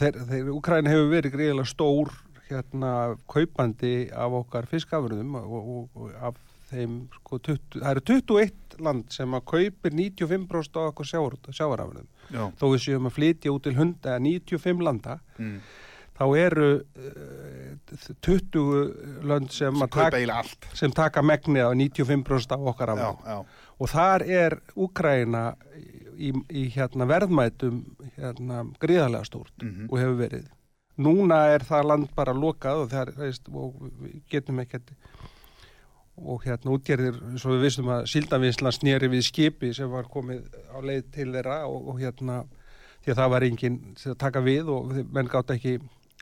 Úgræna hefur verið greiðilega stór hérna, kaupandi af okkar fiskafurðum og, og, og af þeim, sko, 20, það eru 21 land sem að kaupir 95% af okkur já. Þó við séum að flytja út til hunda 95 landa, Mm. þá eru uh, 20 lönd sem, allt. sem taka megnið af 95% af okkar já. Og þar er Úkraina í, í hérna verðmætum hérna gríðarlega stórt Mhm. og hefur verið. Núna er það land bara lokað og er, veist, og getum ekkert og hérna útgerðir, svo við vissum að síldavinsla sneri við skipi sem var komið á leið til þeirra og, og hérna því að það var enginn að taka við og menn gátt ekki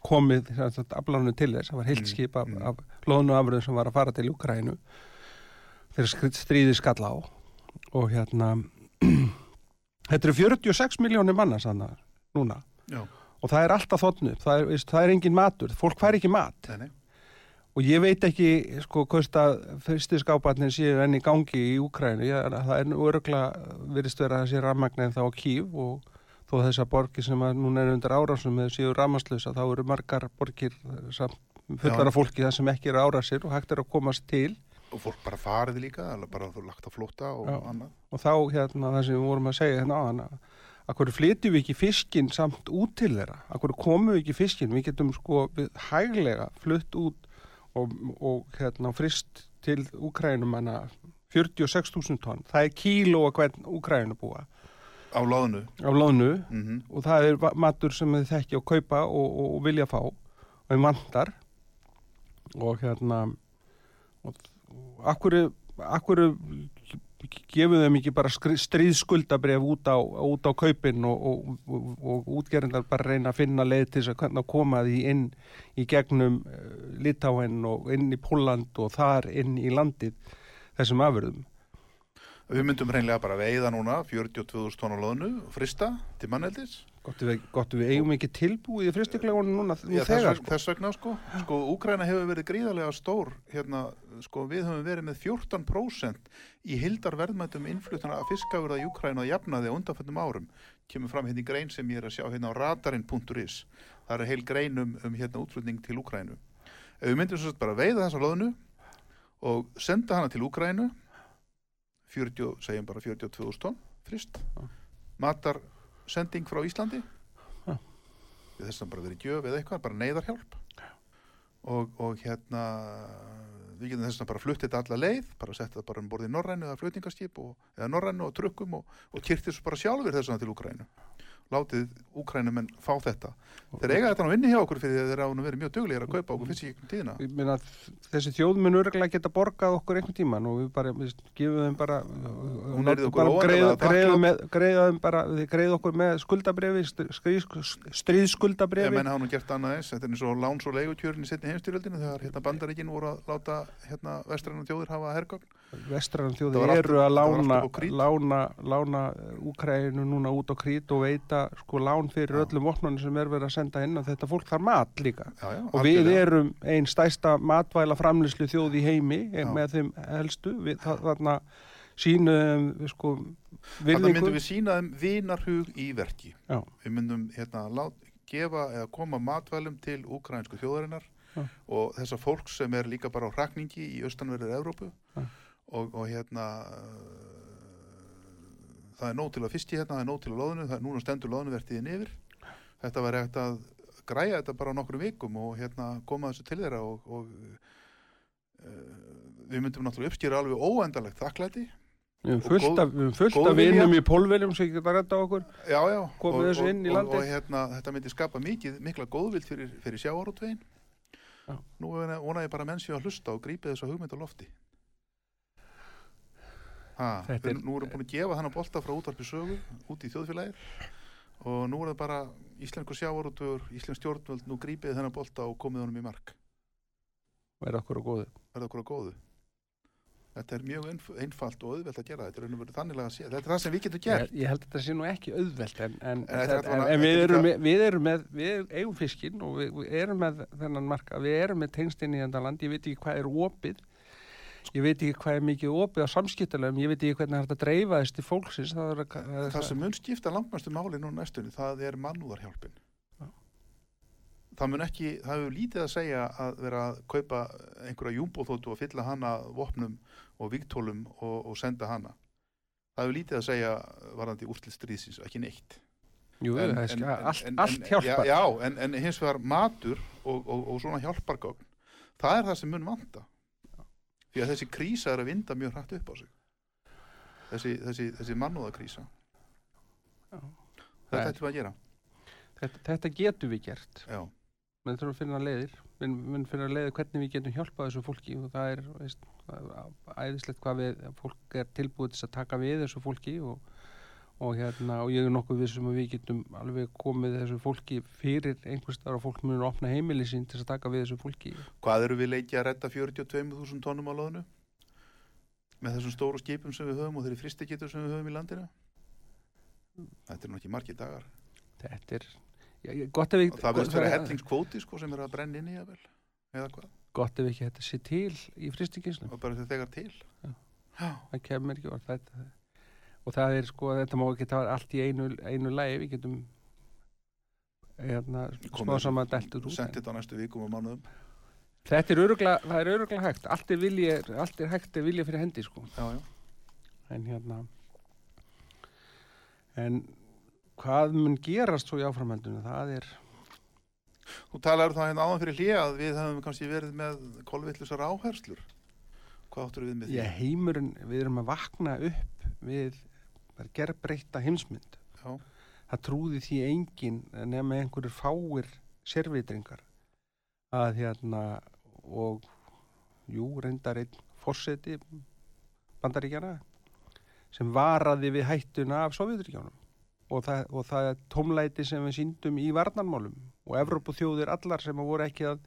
komið aflánum til þess, það var heilt Mm, skip af, mm. af loðnu afröðum sem var að fara til Ukrænu þegar stríðið skall á og hérna þetta eru 46 miljónir manna sannar núna. Já, og það er alltaf þotnu upp, það er, það er engin matur, fólk fær ekki mat. Nei, og ég veit ekki sko hvort að fyrsti skáparnir séu enn í gangi í Úkrænu, það er nú öruglega virðist vera að sé rammagnin þá á Kív og þó þessar borgir sem að núna er undir árásum með séu rammaslösa þá eru margar borgir fullar af fólki það sem ekki eru árásir og hægt er að komast til Og fólk bara farið líka, bara þú lagt á flótta og Já. annað. og þá hérna það sem við vorum að segja hérna áðan að að hverju flytjum við ekki fiskinn samt út til þeirra, að hverju komum við ekki fiskinn, við getum sko við hæglega flutt út og, og hérna frist til Úkrænum hana 46.000 tonn, það er kíló að hvern Úkrænum búa. Á loðnu. á lónu Mm og það er matur sem þið þekki að kaupa og, og, og vilja fá og þeim vantar. Og hérna og akkur, akkur gefum þeim ekki bara stríðskuldabref út á, út á kaupin og, og, og, og útgerindar bara reyna að finna leið til þess að hvernig að koma því inn í gegnum uh, Litáin og inn í Póland og þar inn í landið þessum afurðum. Við myndum reynlega bara veiða núna 42.000 tónar loðnu, frista til manneldis. Gott við, gott við eigum ekki tilbúið í fristiklegunum núna nú Já, þess, þegar vegna, þess vegna sko. Sko, Úkraina hefur verið gríðarlega stór. Hérna, sko, við höfum verið með 14% í hildar verðmættum innflutana af fiskafurða í Úkraina að jafnaði á undanföndum árum. Kemur fram hérna í grein sem ég er að sjá hérna á radarinn.is. Það er heil grein um, um hérna útflutning til. Ef við myndum svo bara veiða þessa loðnu og senda hana til Úkrainu 40, segjum bara 42.000 tonn frist matar sending frá Íslandi. Þess að bara verið gjöf eða eitthvað, bara neyðarhjálp. Og, og hérna við getum þess að bara flutt þetta alla leið bara setja þetta bara um borðið norrænu eða flutningaskip og, eða norrænu og trukkum og, og kyrti svo bara sjálfur þess að til Úkrænu látið Úkrænumenn fá þetta. Þeir eiga þetta nú inni hjá okkur fyrir þeir nú verið mjög duglegir að kaupa okkur fyrst í tíðina. Ég þessi þjóð mun örgulega geta borgað okkur einhvern tíman og við bara, við gefum þeim bara bara greiða þakklát. með- greiða þeim bara, þið greiða okkur með skuldabrefi Ef stríðskuldabrefi menn hafa nú gert annað eins, þetta er eins og láns og leigutjörn í setni heimstyrjöldinu þegar hérna bandaríkin voru að láta hérna vestræna þjóðir hafa hergögn. Vestrann Það þjóði eru að lána lána, lána Úkrænu núna út á krít og veita sko lán fyrir Já. öllum vopnunum sem er verið að senda inn að þetta fólk þarf mat líka Já, já, og við erum einn stærsta matvæla framlýslu þjóð í heimi Já. með þeim helstu við, þarna sínum við sko Þarna myndum við sína þeim vinarhug í verki. Já. Við myndum hérna lát, gefa eða koma matvælum til úkrænsku þjóðarinnar og þessa fólk sem er líka bara á hrakningi í austanverðið Evrópu. Og, og hérna uh, það er nóg til að fiski hérna, það er nóg til að loðinu, það er núna stendur loðnuvertiðin yfir. Þetta var hægt að græja þetta bara á nokkru vikum og hérna koma þessu til þeirra og, og uh, við myndum náttúrulega uppskýra alveg óendalegt þakklæti við höfum og fullt góð- af, fullt af vinnum í pólveljum sem geta redda okkur Já, já. Komið og- þessu og- inn í og- landið. Og, hérna, þetta myndi skapa mikið, mikla góðvild fyrir, fyrir sjávarútvegin. Já. Nú vona ég bara menn séu að hlusta og grípa þessa hugmynd á lofti. Ha, við, er- nú erum búin að gefa hann að bolta frá útvarpi sögu út í þjóðfélagið og nú er það bara íslensku sjávarútur, íslensk stjórnvöld nú grípið þennan bolta og komið honum í mark. Verða okkur á góðu. verða okkur á góðu. Þetta er mjög einf einfalt og auðvelt að gera þetta er og þannig að þetta er það sem við getum Ég, gert. Ég held að þetta sé nú ekki auðvelt en, en, En er en, við, er erum með, við erum með við eigum fiskinn og við, við erum með þennan marka, við erum með tengstinni í þetta land, ég veit ekki hvað er opið ég veit ekki hvað er mikið opið á samskiptalegum, ég veit ekki hvernig það er hægt að dreifa þess til fólksins. Það er, að- það sem mun skipta langmestu máli nú næstunni það er mannúðarhjálpin. Já. það mun ekki það hefur lítið að segja að vera að kaupa einhverja júmbóþóttu og fylla hana vopnum og vígtólum og, og senda hana. Það hefur lítið að segja varðandi úrslit stríðsins, ekki neitt. Jú, En- það er en- en- allt, allt hjálpar. Já, já, en, en hins vegar matur og, og, og svona hjálpargögn það er það sem mun vanta því að þessi krísa er að vinda mjög hrætt upp á sig. Þessi, þessi, þessi mannúðakrísa þetta ættum við að gera. Þetta, þetta getum við gert. Já, við þurfum að finna leiðir. Við við finna leiðir hvernig við getum hjálpað þessu fólki og það er, veist, er æðislegt hvað við, fólk er tilbúið til að taka við þessu fólki og, og hérna, og ég er nokkuð vissum að við getum alveg komið þessu fólki fyrir einhvers þar og fólk munur að opna heimili sín til að taka við þessu fólki. Hvað eru við leikið að redda 42.000 tónum á loðinu með þessum stóru skipum sem við höfum og þeirri fristigetur sem við höfum í landinu? Þetta er nú ekki margir dagar. Þetta er já, ég- gott ef við það verður gott, hellingskvóti sko, sem er að brenna inn í eða hvað, gott ef ekki þetta sé til í fristikinsnum og bara þegar til. Já. já, það kemur ekki orð þetta, og það er sko, þetta má ekki það allt í einu, einu lægi, við getum hérna, smá saman deltur út sendið þetta á næstu vikum og mánuðum þetta er öruglega, það er öruglega hægt allt er, vilji, allt er hægt er vilja fyrir hendi sko, já, já. en hérna en hvað mun gerast svo í áframhaldinu, það er Þú talar það hérna áðan fyrir hlið að við hefum kannski verið með kolvillusar áherslur. Hvað áttur við með því? ég heimurinn, við erum að vakna upp við gerbreyta heimsmynd. Já, það trúði því engin nema einhverjur fáir sérvitringar að hérna og jú, reyndar einn fórseti bandaríkjana sem varaði við hættuna af Sovjetríkjónum og það, og það er tómlæti sem við síndum í varnarmálum og Evrópu þjóðir allar sem voru ekki að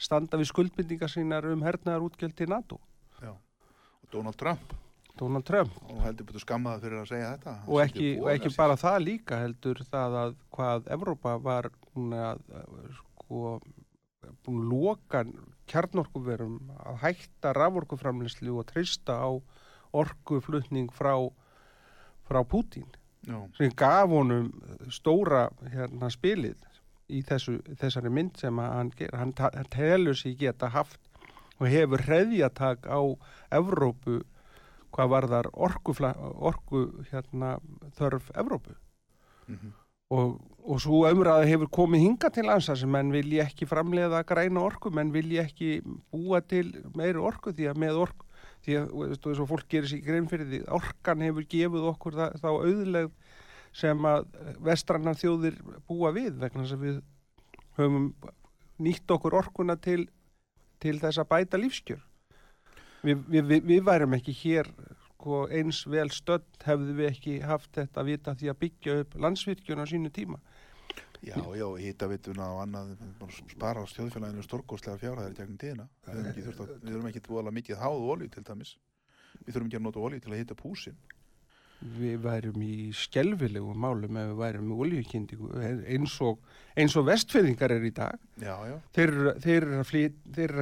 standa við skuldbindingar sínar um hernaðar útgjöld til NATO. Já. Og Donald Trump, Donald Trump og heldur betur skammaði fyrir að segja þetta. Og ekki, og ekki bara það líka heldur það að hvað Evrópa var að eh, sko búin að loka kjarnorkuverum að hætta raforkuframlislu og treysta á orkuflutning frá frá Pútín Já, sem gaf honum stóra hérna spilið í þessu, þessari mynd sem hann hann telur sig geta haft og hefur hreðjatak á Evrópu hvað varðar orkufla, orku hérna, þörf Evrópu. Mhm. og, og svo umræða hefur komið hinga til ansa sem menn vilji ekki framleiða græna orku, menn vilji ekki búa til meiri orku því að með orku því að, þú veist, og þess að fólk gerir sér grein fyrir því orkan hefur gefið okkur það, þá auðlegð sem að vestrannar þjóðir búa við vegna þess að við höfum nýtt okkur orkuna til, til þess að bæta lífskjör við, við, við, við værum ekki hér sko, eins vel stödd hefðu við ekki haft þetta að vita því að byggja upp landsvirkjun á sínu tíma já, já hýtavituna og annað, spara á stjóðfélaginu stórkostlega fjárhæðir gegnum tíðina. Við erum ekki, að, búið mikið háð olíu til dæmis. Við þurfum ekki að nota olíu til að hýta púsin. við værum í skelfilegu málum ef við værum með oljukindingu eins og, eins og vestfyrðingar er í dag Já, já. þeir, eru- að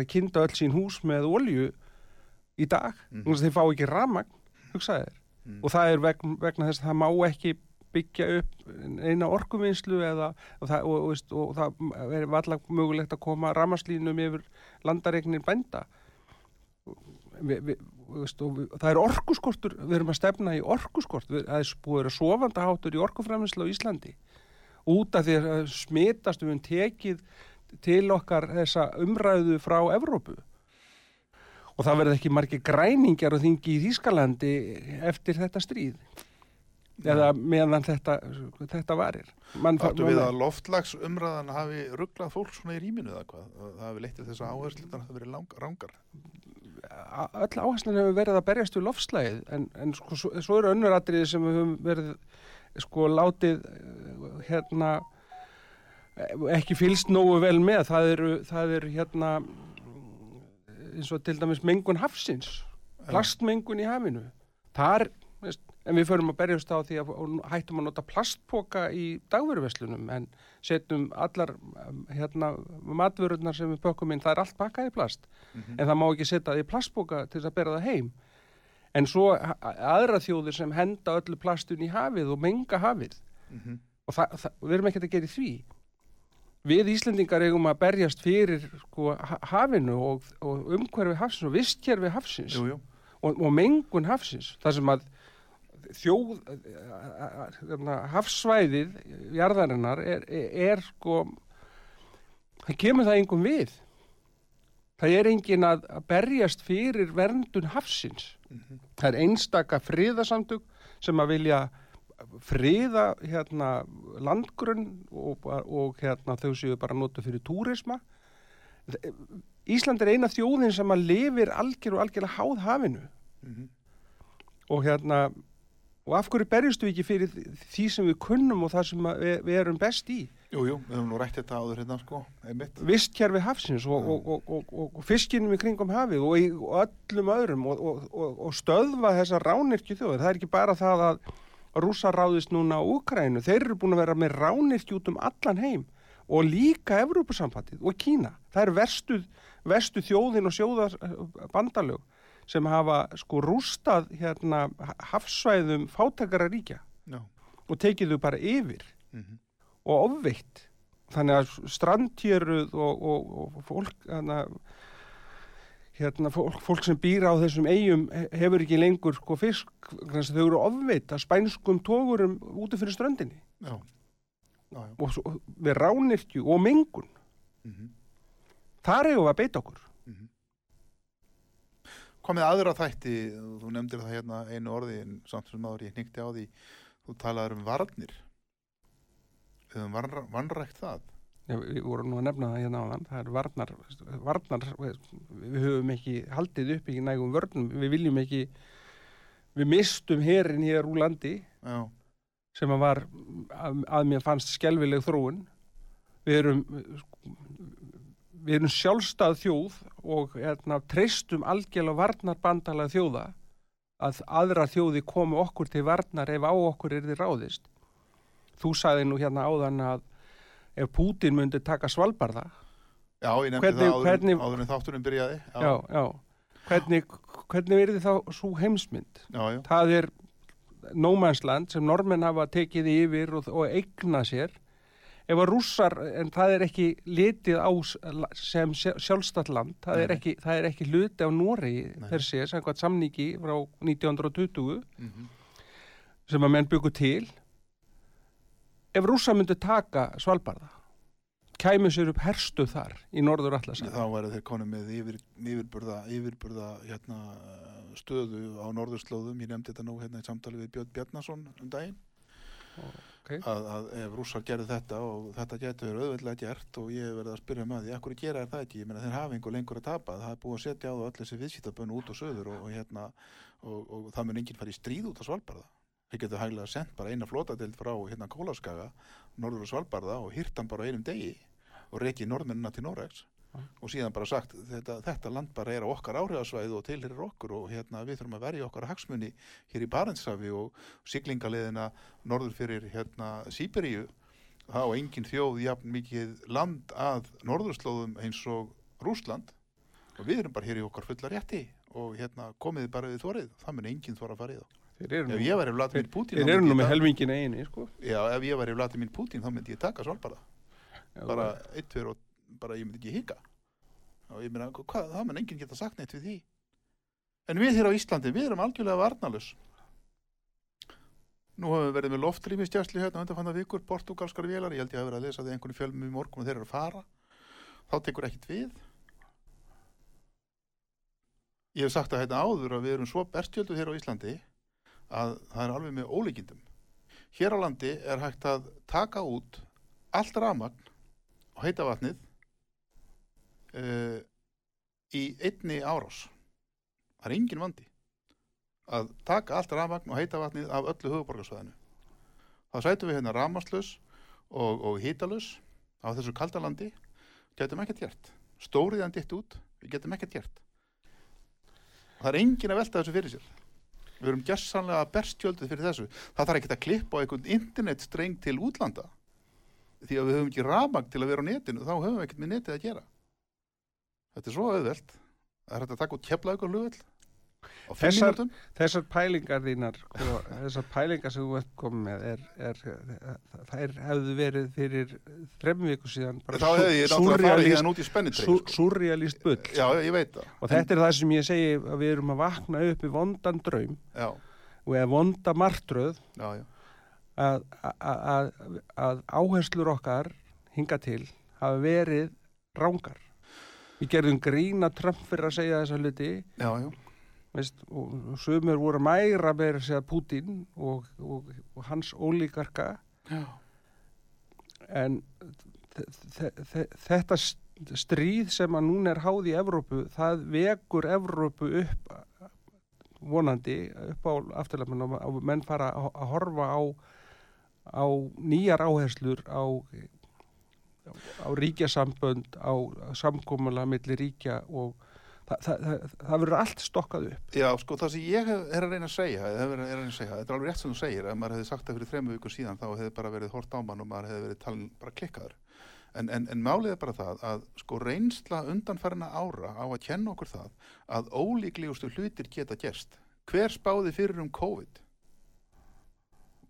að kynda öll sín hús með olju í dag mm. þeir fá ekki ramagn hugsaði þeir Mm. og það er vegna, vegna þess að það má ekki byggja upp eina orkuvinnslu eða, og, það, og, og, og það er allar mögulegt að koma ramaslínum yfir landaregnir bænda. Vi, vi, veist, og vi, það er orkuskortur við erum að stefna í orkuskort. Við, það er búið að vera sofandaháttur í orkufræminslu á Íslandi. Út af því að smitast við höfum tekið til okkar þessa umræðu frá Evrópu og það verður ekki margir græningjar og þingi í Þýskalandi eftir þetta stríð eða meðan þetta, þetta varir Man, Áttu við að loftlagsumræðan hafi rugglað fólk svona í rýminu eða hvað? Það hafi leitt til þess að áherslunar hafi verið lang, rangar. öll áherslun hefur verið að berjast við lofslægið en, en sko, svo, svo eru önnur atriði sem við höfum verið sko látið eh, hérna ekki fylst nógu vel með það eru, það eru hérna eins og til dæmis mengun hafsins plastmengun í hafinu. Þar, en við förum að berjast á því að hættum að nota plastpoka í dagveruverslunum en setjum allar um, hérna matvörurnar sem við pökkum inn, það er allt pakkað í plast. En það má ekki setja það í plastpoka til þess að bera það heim. En svo aðra þjóðir sem henda öllu plastun í hafið og menga hafið. Mhm. og það, það, við erum ekkert að gera því við Íslendingar eigum að berjast fyrir sko, ha- hafinu og, og umhverfi hafsins og vistkerfi hafsins Jú, jú. og, og mengun hafsins þar sem að þjóð hafsvæðið jarðarinnar er, er, er sko það kemur það engum við. Það er engin að, að berjast fyrir verndun hafsins. Það er einstaka friðasamtök sem að vilja friða hérna landgrunn og, og hérna þau séu bara notu fyrir túrisma Ísland er eina þjóðin sem að lifir algjör og algjörlega háð hafinu Mhm. og hérna og af hverju berjustu ekki fyrir því sem við kunnum og það sem að við, við erum best í Jú, jú, við höfum nú rætt þetta áður hérna, sko, einmitt. vistkerfi hafsins og, og, og, og, og, fiskinum í kringum hafið og, öllum öðrum og, og, og, og stöðva þessa ránirkju þjóðir. Það er ekki bara það að rússa ráðist núna á Úkrænu. Þeir eru búin að vera með ránirkju út um allan heim og líka Evrópusambandið og Kína. Það er verstu, verstu þjóðin og sjóðar bandalög sem hafa sko rústað hérna hafsvæðum fátakara ríkja Já. og tekið þau bara yfir Mhm. og ofveitt þannig að strandtjöruð og, og, og fólk hana, hérna, fólk, fólk sem býra á þessum eigum he- hefur ekki lengur sko, fisk, þannig að þau eru ofveitt að spænskum tógurum úti fyrir ströndinni Já. Já, já. og, svo, við ránirkju og mengun Mhm. þar eigum við að beita okkur Hvað með aðra þætti, þú nefndir það hérna einu orði en samt sem áður ég hnykkti á því, þú talaður um varnir. Við höfum vanrækt það. Við vorum nú að nefna það hérna áðan það er varnar, varnar við höfum ekki haldið upp ekki nægum vörnum, við viljum ekki við mistum herin hér úr landi Já, sem að var að, að mér fannst skelvileg þróun. Við erum við erum sjálfstað þjóð og hérna, treystum algjörlega varnarbandalega þjóða að aðra þjóði komu okkur til varnar ef á okkur er þið ráðist. Þú sagði nú hérna áðan að ef Pútin myndi taka svalbarða já ég nefndi Hvernig- það áður, hvernig- áður en þátturinn byrjaði. já, já, hvernig hvernig er þið þá svo heimsmynd? Já, já. það er nómannsland sem normenn hafa tekið yfir og, og eigna sér. Ef að rússar, en það er ekki litið á sem sjálfstætt land, það það er ekki hluti á sé, samkvæmt samningi frá 1920 Mhm. sem að menn byggu til ef rússar myndu taka Svalbarða kæmi sér upp herstuð þar í norður allasar Þá væri þeir konum með yfir, yfirburða, yfirburða hérna, stöðu á norðurslóðum. Ég nefndi þetta nú hérna í samtali við Björn Bjarnason um daginn. ok. Að, að ef rússar gerðu þetta og þetta getur auðveldlega gert og ég verið að spyrja með því, akkur gera er það ekki? Ég meina þeir hafa einhver lengur að tapa. Það er búið að setja á það öll þessi viðskiptabönn út og söður og, og, hérna, og, og það mun enginn fara í stríð út á Svalbarða. Þeir getur hæglega sendt bara eina flotadeild frá hérna Kólaskaga, norður á Svalbarða og hýrtan bara á einum degi og reikið norðmennina til Noregs. Og síðan bara sagt þetta, þetta land bara er á okkar áhrifasvæði og tilherir okkur og hérna við þurfum að verja okkar hagsmunni hér í Barentshafi og siglingaleðina norður fyrir hérna Sýberíu þá á engin þjóð jafn mikið land að norðurslóðum eins og Rúsland og við erum bara hér í okkar fulla rétti og hérna komið bara við þorrið. Það mun enginn þora að fara í ef ég væri Vladimir Putin þeir eru myndi nú með helmingin eini sko. já, ef ég væri Vladimir Putin þá myndi ég taka Svalbarða. Já, bara eitt, tveir og bara ég myndi ekki hika. Og ég meina, hvað, það mun enginn geta sagt neitt við því. En við hér á Íslandi, við erum algjörlega varnalus nú höfum við verið með loftrýmistjæsli hérna undanfanna vikur, portugalskar vélar. Ég held ég að vera að lesa því einhvern fjölmum í morgun og þeir eru að fara. Þá tekur ekkit við. Ég hef sagt að hérna áður að við erum svo berstjöldu hér á Íslandi að það er alveg með ólíkindum hér á landi er hægt að taka út allt rafmagn og heita vatnið uh, í einni árás það er engin vandi að taka allt rafmagn og heita vatnið af öllu höfuborgarsvæðinu þá sætum við hérna rafmagnslaus og, og hitalus á þessu kaldalandi getum ekkert gert. Stóriðan ditt út, við getum ekkert gert. Það er engin að velta þessu fyrir sér. Við erum gessanlega berstjöldið fyrir þessu. Það þarf ekkert að klippa á einhvern internetstreng til útlanda. Því að við höfum ekki ramag til að vera á netinu, þá höfum við ekkert með netið að gera. Þetta er svo auðvelt. Það er hægt að taka út kepla ykkur fimm Þessar-. Þessar pælingar þínar, sko, þessar pælingar sem þú ert komið með, er, er, þær hefðu verið fyrir þrem viku síðan Þá hefði ég náttúrulega farið hérna út í spennitreng. sú- Sko. bull. Já, ég veit það. Og þetta er það sem ég segi að við erum að vakna upp í vondan draum Já, og eða vonda martröð já, að, að, að, að áherslur okkar hinga til hafa verið rángar. Við gerðum grína Trump fyrir að segja þessa hluti Já, já. Veist, og sumir voru að mæra með að segja Putin og, og, og hans ólíkarka Já. en þe- þe- þe- þetta st- stríð sem að núna er háð í Evrópu, það vekur Evrópu upp vonandi upp á afturlega og menn fara að að horfa á á nýjar áherslur á á ríkjasambönd á samkomulega milli ríkja og það, það, það, það verður allt stokkað upp Já, sko, það sem ég er að reyna að segja, er að reyna að segja, þetta er alveg rétt sem þú segir, ef maður hefði sagt það fyrir þremu vikur síðan, þá hefði bara verið hort á mann og maður hefði verið talin bara klikkaður. En, en, en málið er bara það að sko reynsla undanfærna ára á að kenna okkur það að ólíklegustu hlutir geta gerst. Hver spáði fyrir um COVID?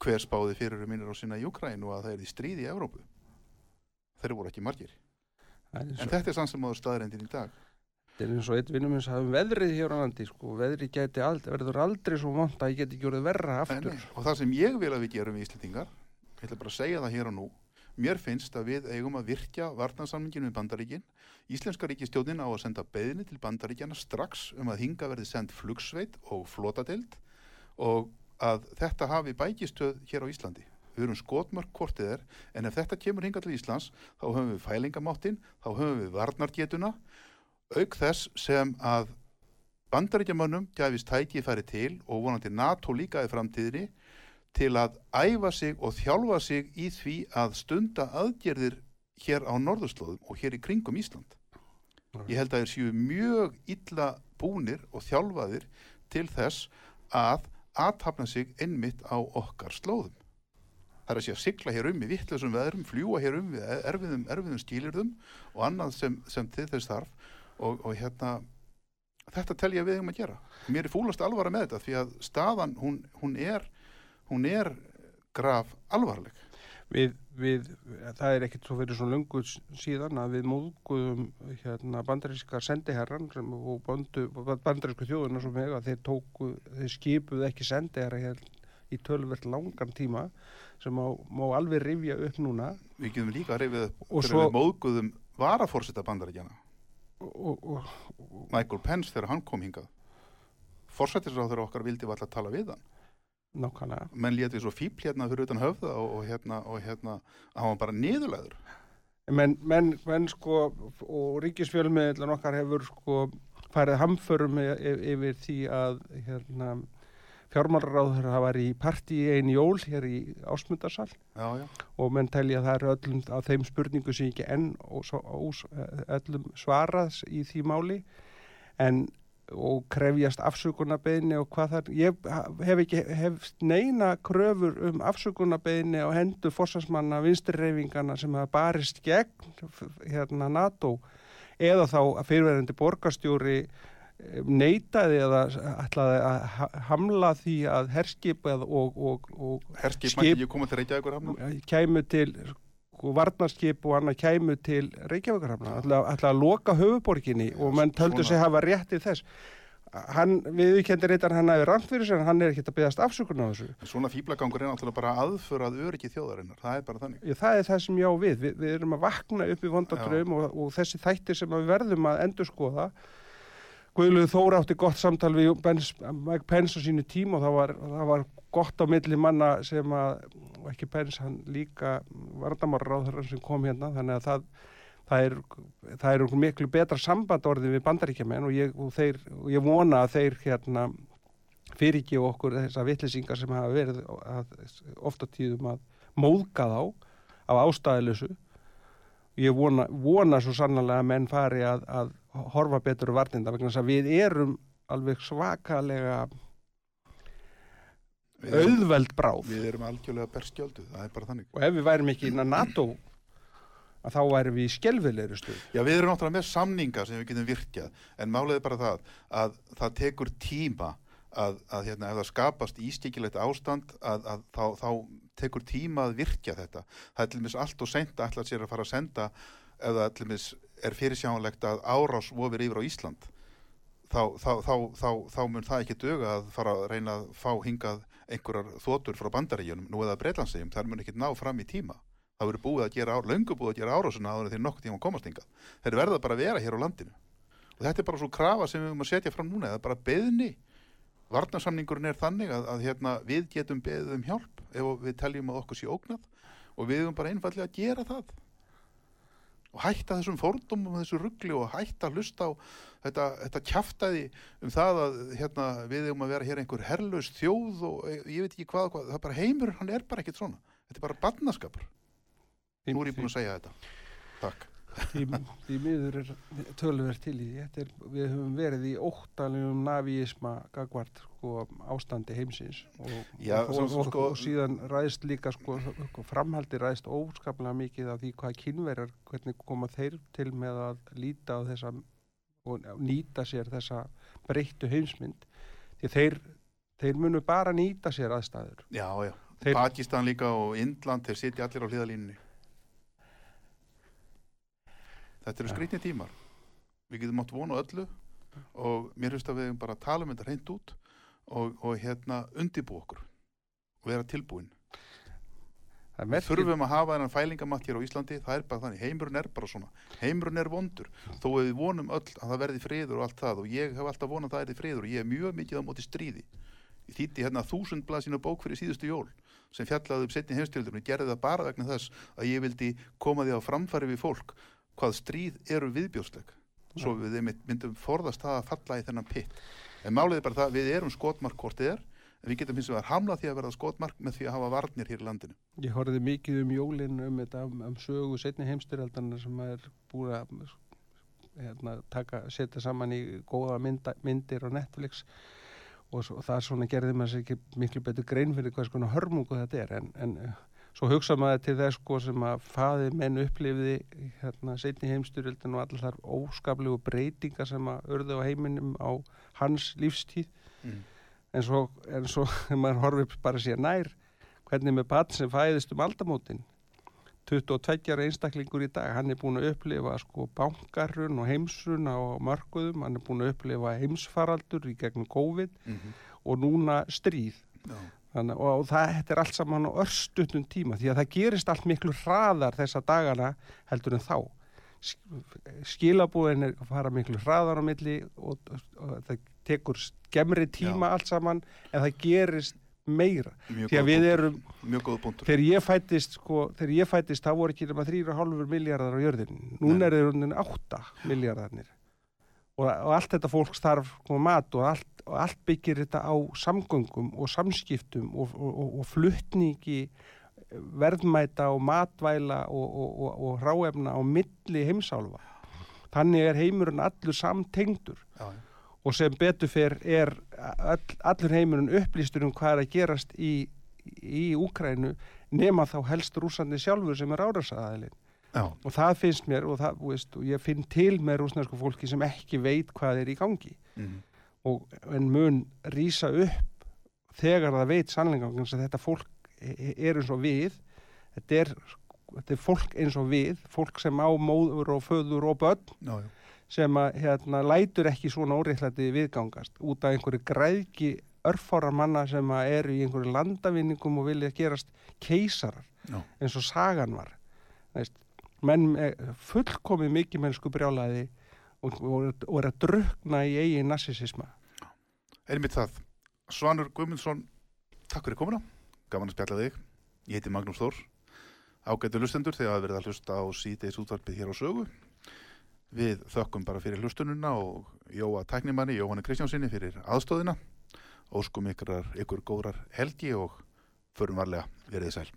Hver spáði fyrir um innir á sinna í Ukrænu að það er í stríði í Evrópu? Þeir þetta er í eins og einn vinnum eins að um veðrið hér á landi, sko, veðrið geti aldrei, verður aldrei svo vant að ég geti orðið verra Nei, aftur. nei. Og það sem ég vil að við gerum í Íslendingar, ég ætla bara að segja það hér og nú, mér finnst að við eigum að virkja varnarsamlinginu við bandaríkin. Íslenska ríkistjónin á að senda beðinni til bandaríkjana strax um að hinga verði send flugsveit og flotadeild og að þetta hafi bækistöð hér á Íslandi. Við erum skotmörk hvortið er, en ef þetta kemur hinga til Íslands, þá höfum við fælingamáttin, þá höfum við varnargetuna, auk þess sem að bandaríkjamönnum gæfist tækifæri til og vonandi NATO líka í framtíðinni til að æfa sig og þjálfa sig í því að stunda aðgerðir hér á norðurslóðum og hér í kringum Ísland. Ég held að þeir séu mjög illa búnir og þjálfaðir til þess að aðtapna sig einmitt á okkar slóðum. Það er að sé að sigla hér um í vittlusum veðrum, fljúa hér um við erfiðum, erfiðum skilirðum og annað sem, sem til þess þarf og, og hérna þetta tel ég við eigum að gera. Mér er fúlast alvara með þetta því að staðan hún, hún er hún er graf alvarleg. Við, við, það er ekkert svo fyrir svo lungu síðan að við móðguðum hérna bandaríska sendiherran og bandarísku þjóðuna sem hega, þeir tóku, þeir skipuðu ekki sendiherra hér í tölvert langan tíma sem má, má alveg rifja upp núna Við getum líka að reyfið upp Og svo- við móðguðum varafórseta bandaríkjana, og, og, og, Michael Pence þegar hann kom hingað. Forsættisráður okkar vildi valla að tala við hann. nákvæmlega Menn léti svo fíbl hérna fyrir utan höfða og, og hérna, og hérna, hann var bara niðurlæður. menn, menn, menn sko og ríkisfjölmiðlan okkar hefur sko farið hamförum y- y- yfir því að hérna fjármálaráður hafa verið í partí einn jól hér í ásmundarsal Já, já. og menn telja að það eru öllum af þeim spurningu sem ekki enn og svo- ós, öllum svarað í því máli en og krefjast afsökunarbeðni og hvað það ég hef ekki hef neina kröfur um afsökunarbeðni á hendur fórsvarsmanna vinstirreyfingana sem hafa barist gegn hérna NATO eða þá að fyrirverandi borgarstjóri neitaði eða ætlaði að ha- hamla því að herskip og, og, og Herskip Skip- mætti ekki koma til Reykjavíkur hafna. kæmu til sko, varnarskip og annað kæmu til Reykjavíkarhafna, ætla, ætla að loka höfuborginni og menn töldu sig hafa rétt til þess hann, viðurkendir reyndar hann hafi rangt fyrir sig en hann er ekkert að byggast afsökun á þessu Svona fíblagangur er náttúrulega bara aðförað öryggi þjóðarinnar. Það er bara þannig. Ég, það er það sem ég á við, við, við erum að vakna upp í Já. vondadraum og, og þessi þættir sem við verðum að endurskoða Guðluð Þóra átti gott samtal við Mike Pence á sínu tím og það var, það var gott á milli manna sem að, ekki Pence, hann líka vardamáraráður sem kom hérna, þannig að það, það er, það er miklu betra samband orðið við bandaríkjamenn og ég, og þeir, og ég vona að þeir hérna fyrirgefa okkur þessar vitlýsingar sem hafa verið ofta tíðum að móðga þá af ástæðilösu. Ég vona, vona svo sannlega að menn fari að, að horfa betur á varninda vegna þess að við erum alveg svakalega Við erum, auðveld bráð við erum algjörlega berskjöldu, það er bara þannig. og ef við værum ekki innan NATO að þá værum við í skelvilegri stuð. Já, við erum náttúrulega með samninga sem við getum virkjað, en málið er bara það að það tekur tíma að, að hérna, ef það skapast ískikilegt ástand að, að þá, þá tekur tíma að virkja þetta. Það er til dæmis allt og seint að ætla sér að fara að senda það til dæmis er fyrirsjánlegt að árás vofir yfir á Ísland þá, þá, þá, þá, mun það ekki döga að fara að reyna að fá hingað einhverjar þotur frá bandaríjunum nú eða breytlandsegjum, það mun ekki ná fram í tíma. Það verður búið að gera, löngu búið að gera árásuna en þeir nokkuð tíma komast hingað. Þeir verða bara að vera hér á landinu. Og þetta er bara svo krafa sem við höfum að setja fram núna er bara beðni varnarsamningurinn er þannig að, að hérna, við getum beðið um hjálp ef við teljum að okkur sé ógnað og við höfum bara einfallega að gera það og hætta þessum fórdumum og þessu ruggli og hætta að hlusta á þetta, þetta kjaftaði um það að hérna, við höfum að vera hér einhver herlaus þjóð og eh, ég veit ekki hvað, hvað það er bara heimur, hann er bara ekkert svona þetta er bara barnaskapur Nú er ég búin að segja þetta. Takk. Því, því miður er tölverð til í því. Er, við höfum verið í óttalegum navíisma gagvart sko, ástandi heimsins og, Já, og, og, sko- og síðan ræðist líka sko, sko, framhaldi ræðist óskaplega mikið af því hvað kynverjar, hvernig koma þeir til með að líta á þessa og nýta sér þessa breyttu heimsmynd því þeir, þeir munu bara nýta sér aðstæður Já, já. Þeir- Pakistan líka og Indland, þeir sitja allir á hliðalínunni. Þetta eru Já. skrýtni tímar. Við getum átt vonu öllu og mér finnst að við bara tala um þetta reynd út og, og hérna undibú okkur og vera tilbúin. Er Við þurfum að hafa þennan fælingamatt hér á Íslandi, það er bara þannig, heimurinn er bara svona, heimurinn er vondur, þó við vonum öll að það verði friður og allt það og ég hef alltaf vonað að það erði friður og ég er mjög mikið á móti stríði. Ég þýtti hérna þúsund blaðsina bók fyrir síðustu jól sem fjallaði um setni heimstjöldunum, ég gerði það bara vegna þess að ég vildi koma því á framfæri við fólk hvað stríð eru viðbjóðsleg svo við myndum forðast það að falla í þennan pitt. En málið er bara það, við erum skotmark hvort þið er, en við getum hins vegar hamlað því að verða skotmark með því að hafa varnir hér í landinu. Ég horfði mikið um jólin um þetta um, um sögu setni heimstyrjaldarna sem er búið að hérna, taka, setja saman í góða mynda, myndir á Netflix og svo, það svona gerði maður sér ekki miklu betur grein fyrir hvað skona hörmungu þetta er en, en svo hugsa maður til þess sko sem að faði menn upplifiði hérna, setni heimstyrjaldin og allar þar óskaplegu breytingar sem að urðu á heiminum á hans lífstíð Mm. en svo, en svo maður horfir bara sér nær hvernig með barn sem fæðist um aldamótin 22 ára einstaklingur í dag hann er búin að upplifa sko bankarun og heimsun á mörguðum hann er búin að upplifa heimsfaraldur í gegnum COVID Mm -hmm. og núna stríð Já. Þannig, og, og það þetta er allt saman á örstutnum tíma því að það gerist allt miklu hraðar þessa dagana heldur en þá. Sk- skilabúin er að fara miklu hraðar á milli og, og það tekur skemmri tíma Já. allt saman en það gerist meira. Mjög því að við erum þegar ég fættist sko, þá voru ekki nema 3,5 miljardar á jörðin núna er þeir rundin 8 miljardarnir og, og allt þetta fólk starf sko, mat og allt, og allt byggir þetta á samgöngum og samskiptum og, og, og, og fluttningi verðmæta og matvæla og, og, og, og ráefna á milli heimsálfa. Þannig er heimurinn allur samtengdur. Já, og sem betur fer er all, allur heimurinn upplýstur um hvað er að gerast í, í Úkrænu nema þá helst rúsandi sjálfur sem er árasaðalinn Já. og það finnst mér og, það, veist, og ég finn til með rúsnesku fólki sem ekki veit hvað er í gangi Mm. og en mun rýsa upp þegar það veit sannleikangans að þetta fólk e- er eins og við þetta er, þetta er fólk eins og við fólk sem á móður og föður og börn Já, já. sem að hérna, lætur ekki svona óreittlæti viðgangast út af einhverju græðki örfárar manna sem að eru í einhverju landavinningum og vilja gerast keisarar Já. eins og sagan var Veist, menn eh, fullkomi mikið mennsku brjálaði og, og, og er að drukna í eigin narsisisma Einmitt það. Svanur Guðmundsson, takk fyrir komuna. Gaman að spjalla þig. Ég heiti Magnús Þór. Ágættu lustendur þegar að verið að hlusta á síðdeis útvarpið hér á sögu. Við þökkum bara fyrir hlustununa og Jóa tæknimanni, Jóhanni Kristjánsinni fyrir aðstóðina. Óskum ykkur, ykkur góðrar helgi og förum varlega verið sæl.